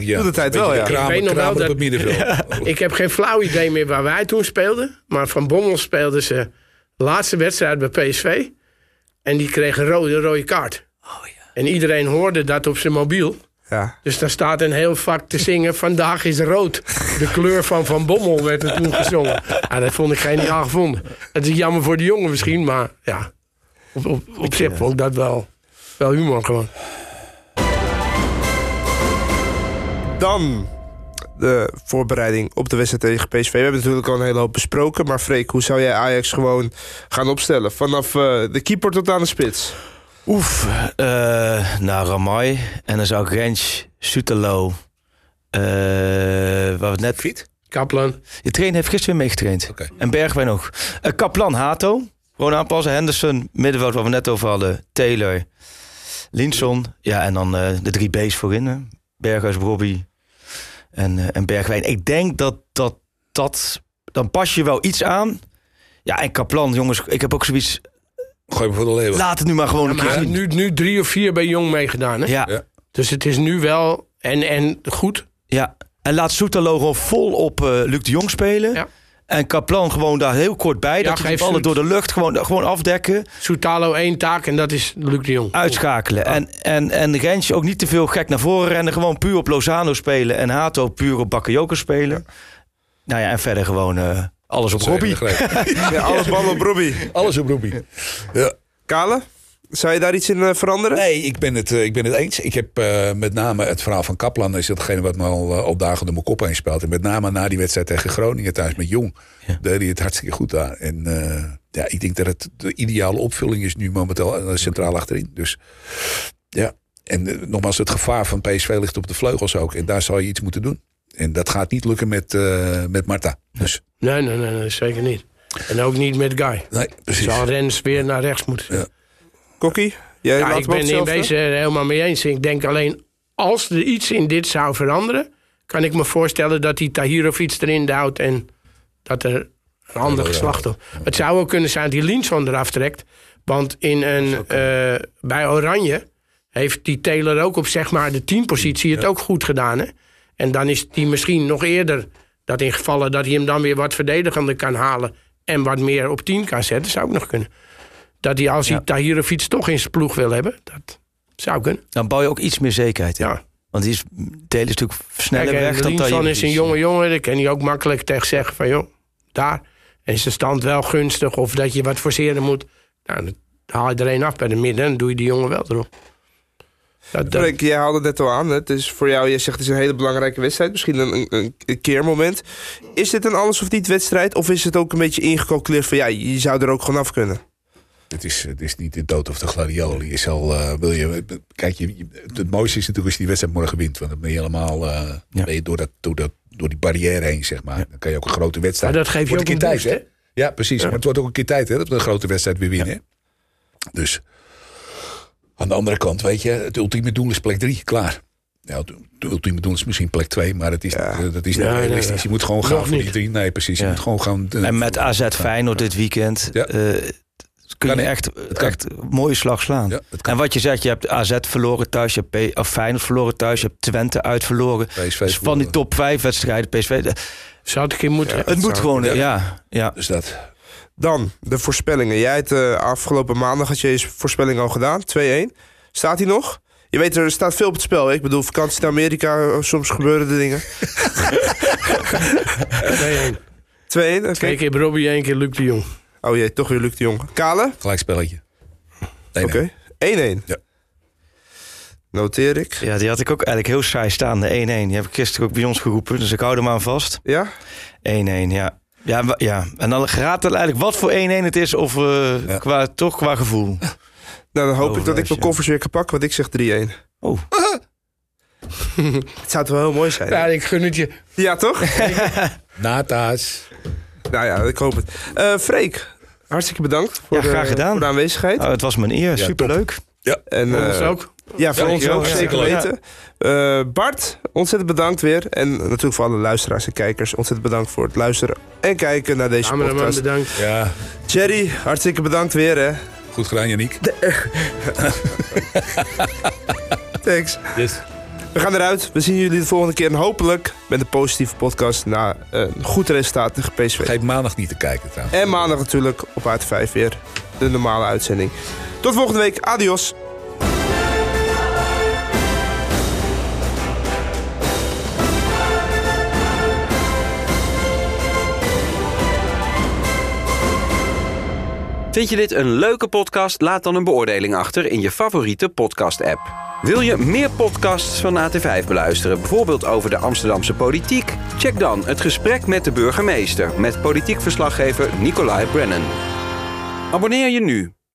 [SPEAKER 3] ja,
[SPEAKER 2] Toen de tijd wel, ja.
[SPEAKER 3] Kramer,
[SPEAKER 5] Ik weet nog wel
[SPEAKER 3] Kramer
[SPEAKER 5] dat-
[SPEAKER 3] op het middenveld. <laughs>
[SPEAKER 5] Ik heb geen flauw idee meer waar wij toen speelden. Maar Van Bommel speelde ze laatste wedstrijd bij PSV. En die kreeg een rode, rode kaart. En iedereen hoorde dat op zijn mobiel.
[SPEAKER 2] Ja.
[SPEAKER 5] Dus daar staat een heel vak te zingen. Vandaag is rood. De kleur van Van Bommel werd er toen gezongen. Ah, dat vond ik geniaal gevonden. Het is jammer voor de jongen misschien, maar ja. Op, op, op zich vond ik dat wel, wel humor gewoon.
[SPEAKER 2] Dan de voorbereiding op de wedstrijd tegen PSV. We hebben natuurlijk al een hele hoop besproken. Maar Freek, hoe zou jij Ajax gewoon gaan opstellen? Vanaf eh, de keeper tot aan de spits.
[SPEAKER 4] Oef, eh nou Ramai. En dan zou ik Rens, Sutelo, eh waar we het net...
[SPEAKER 5] Kaplan.
[SPEAKER 4] Je trainer heeft gisteren weer meegetraind.
[SPEAKER 3] Oké.
[SPEAKER 4] En Bergwijn ook. Eh, Kaplan, Hato. Gewoon aanpassen. Henderson, middenveld waar we net over hadden. Taylor, Linson. Ja, en dan eh, de drie B's voorin. hè. Berghuis, Robbie en, eh, en Bergwijn. Ik denk dat, dat dat... Dan pas je wel iets aan. Ja, en Kaplan, jongens. Ik heb ook zoiets...
[SPEAKER 3] Gooi me voor de leeuwen.
[SPEAKER 4] Laat het nu maar gewoon
[SPEAKER 5] Ja,
[SPEAKER 4] een keer zien.
[SPEAKER 5] nu, nu drie of vier bij Jong meegedaan. Hè?
[SPEAKER 4] Ja,
[SPEAKER 3] Ja.
[SPEAKER 5] Dus het is nu wel... En, en goed.
[SPEAKER 4] ja. En laat Soetalo gewoon vol op eh, Luc de Jong spelen.
[SPEAKER 5] Ja.
[SPEAKER 4] En Kaplan gewoon daar heel kort bij. dat je die
[SPEAKER 5] geef
[SPEAKER 4] ballen door de lucht gewoon, gewoon afdekken.
[SPEAKER 5] Soetalo één taak en dat is Luc de Jong.
[SPEAKER 4] Uitschakelen. En, en, en Rensje ook niet te veel gek naar voren rennen. Gewoon puur op Lozano spelen. En Hato puur op Bakayoko spelen. Nou ja, en verder gewoon eh, alles op Robbie. <laughs>
[SPEAKER 2] Ja, alles ballen op Robbie.
[SPEAKER 3] Alles op Robbie. Ja.
[SPEAKER 2] Kale, zou je daar iets in eh, veranderen?
[SPEAKER 3] Nee, ik ben, het, eh, ik ben het eens. Ik heb eh, met name het verhaal van Kaplan... is datgene wat me al, eh, al dagen door mijn kop heen speelt. En met name na die wedstrijd tegen Groningen thuis met Jong...
[SPEAKER 4] Ja.
[SPEAKER 3] deed hij het hartstikke goed daar. En eh, ja, ik denk dat het de ideale opvulling is nu momenteel centraal achterin. Dus ja, en nogmaals, het gevaar van PSV ligt op de vleugels ook. En daar zal je iets moeten doen. En dat gaat niet lukken met, eh met Marta. Dus
[SPEAKER 5] Nee, nee, nee, nee, zeker niet. En ook niet met Guy.
[SPEAKER 3] nee, precies.
[SPEAKER 5] Zal Rens weer naar rechts moeten.
[SPEAKER 2] Kokkie, jij
[SPEAKER 5] Ja,
[SPEAKER 2] laat
[SPEAKER 5] ik ben in
[SPEAKER 2] hetzelfde?
[SPEAKER 5] wezen helemaal mee eens. Ik denk alleen, als er iets in dit zou veranderen... kan ik me voorstellen dat hij Tahirovic erin duwt... en dat er een ander geslacht op. Het zou ook kunnen zijn dat hij Linson eraf trekt... Want in een, eh, bij Oranje heeft die Taylor ook op zeg maar de teampositie het ook goed gedaan. Hè? En dan is hij misschien nog eerder dat in gevallen dat hij hem dan weer wat verdedigender kan halen en wat meer op 10 kan zetten, zou ook nog kunnen. Dat hij als hij Tahirovic toch in zijn ploeg wil hebben, dat zou kunnen.
[SPEAKER 4] Dan bouw je ook iets meer zekerheid in.
[SPEAKER 5] Ja.
[SPEAKER 4] Want die is, Taylor is natuurlijk sneller
[SPEAKER 5] Kijk, en
[SPEAKER 4] weg dan Tahirovic.
[SPEAKER 5] is een jonge jongen, daar kan hij ook makkelijk tegen zeggen van joh, daar en is de stand wel gunstig of dat je wat forceren moet. Nou, dan haal je er een af bij de midden en dan doe je die jongen wel erop. Dat, dat-
[SPEAKER 2] Frank, jij haalde het net al aan. Het is voor jou, je zegt het is een hele belangrijke wedstrijd. Misschien een, een, een keermoment. Is dit een alles of niet wedstrijd? Of is het ook een beetje ingecalculeerd van ja, je zou er ook gewoon af kunnen?
[SPEAKER 3] Het is, het is niet de dood of de gladioli. Is al, eh, wil je, kijk, je, het mooiste is natuurlijk als je die wedstrijd morgen wint. Want dan ben je helemaal eh, dan
[SPEAKER 4] Ja.
[SPEAKER 3] ben je door, dat, door, dat, door die barrière heen, zeg maar. Dan kan je ook een grote wedstrijd.
[SPEAKER 5] Maar dat geeft je ook
[SPEAKER 3] een keer tijd, hè? Ja, precies. Maar het wordt ook een keer tijd, hè? Dat we een grote wedstrijd weer winnen. Dus aan de andere kant, weet je, het ultieme doel is plek drie. Klaar. Ja, het ultieme doel is misschien plek twee, maar dat is, niet- dat is niet
[SPEAKER 5] Ja,
[SPEAKER 3] realistisch. Je moet gewoon gaan
[SPEAKER 5] Nog
[SPEAKER 3] voor die
[SPEAKER 5] niet.
[SPEAKER 3] drie. Nee, precies. Je moet gewoon gaan.
[SPEAKER 4] En met AZ Feyenoord dit weekend
[SPEAKER 3] Ja.
[SPEAKER 4] Kun je echt, echt een mooie slag slaan.
[SPEAKER 3] Ja,
[SPEAKER 4] en wat je zegt, je hebt AZ verloren thuis, je hebt P- of Feyenoord verloren thuis, je hebt Twente uit verloren.
[SPEAKER 3] PSV
[SPEAKER 4] Dus van die top 5 wedstrijden, PSV. de-
[SPEAKER 5] zou het een keer moeten.
[SPEAKER 4] Het moet gewoon,
[SPEAKER 3] ja.
[SPEAKER 4] ja. ja,
[SPEAKER 3] Dus dat.
[SPEAKER 2] Dan de voorspellingen. Jij hebt eh, afgelopen maandag had je je voorspelling al gedaan. 2-1. Staat hij nog? Je weet, er staat veel op het spel. hè? Ik bedoel, vakantie naar Amerika, eh, soms gebeuren er dingen. <laughs>
[SPEAKER 5] 2-1.
[SPEAKER 2] 2-1, oké.
[SPEAKER 5] Twee keer Robbie, één keer Luc de Jong.
[SPEAKER 2] Oh jee, toch weer Luc de Jong. Kale?
[SPEAKER 3] Gelijkspelletje. Nee,
[SPEAKER 2] Oké.
[SPEAKER 3] nee.
[SPEAKER 2] 1-1.
[SPEAKER 3] Ja.
[SPEAKER 2] Noteer ik.
[SPEAKER 4] ja, die had ik ook eigenlijk heel saai staan, de 1-1. Die heb ik gisteren ook bij ons geroepen, dus ik hou hem aan vast. 1-1,
[SPEAKER 2] Ja?
[SPEAKER 4] ja. Ja, ja, en dan raadt het eigenlijk wat voor 1-1 het is, of eh,
[SPEAKER 3] Ja.
[SPEAKER 4] qua, toch qua gevoel.
[SPEAKER 2] Nou, dan hoop
[SPEAKER 4] Oh,
[SPEAKER 2] ik dat ik mijn koffers weer kan pakken, want ik zeg 3-1.
[SPEAKER 4] Oh. <laughs>
[SPEAKER 2] Het zou toch wel heel mooi zijn?
[SPEAKER 5] Ja, ik gun het je.
[SPEAKER 2] Ja, toch? <laughs>
[SPEAKER 3] Nata's.
[SPEAKER 2] Nou ja, ik hoop het. Eh Freek, hartstikke bedankt voor,
[SPEAKER 4] Ja, graag
[SPEAKER 2] de,
[SPEAKER 4] gedaan.
[SPEAKER 2] voor de aanwezigheid.
[SPEAKER 4] Nou, het was mijn eer, superleuk.
[SPEAKER 2] En,
[SPEAKER 5] Voor
[SPEAKER 2] eh,
[SPEAKER 5] ons ook.
[SPEAKER 2] Ja, voor
[SPEAKER 3] Ja,
[SPEAKER 2] ons
[SPEAKER 3] ook, ja.
[SPEAKER 2] zeker
[SPEAKER 3] Ja.
[SPEAKER 2] weten. Eh, Bart, ontzettend bedankt weer. En natuurlijk voor alle luisteraars en kijkers. Ontzettend bedankt voor het luisteren en kijken naar deze
[SPEAKER 5] Cameraman,
[SPEAKER 2] podcast.
[SPEAKER 5] bedankt.
[SPEAKER 3] Ja,
[SPEAKER 2] Jerry, hartstikke bedankt weer hè.
[SPEAKER 3] goed gedaan, Janiek. <laughs>
[SPEAKER 2] Thanks.
[SPEAKER 3] Yes.
[SPEAKER 2] We gaan eruit. We zien jullie de volgende keer. En hopelijk met een positieve podcast na een goed resultaat tegen PSV.
[SPEAKER 3] Vergeet maandag niet te kijken trouwens.
[SPEAKER 2] En maandag natuurlijk op AT5 weer de normale uitzending. Tot volgende week. Adios.
[SPEAKER 1] Vind je dit een leuke podcast? Laat dan een beoordeling achter in je favoriete podcast-app. Wil je meer podcasts van AT5 beluisteren, bijvoorbeeld over de Amsterdamse politiek? Check dan het gesprek met de burgemeester met politiek verslaggever Nicolai Brennan. Abonneer je nu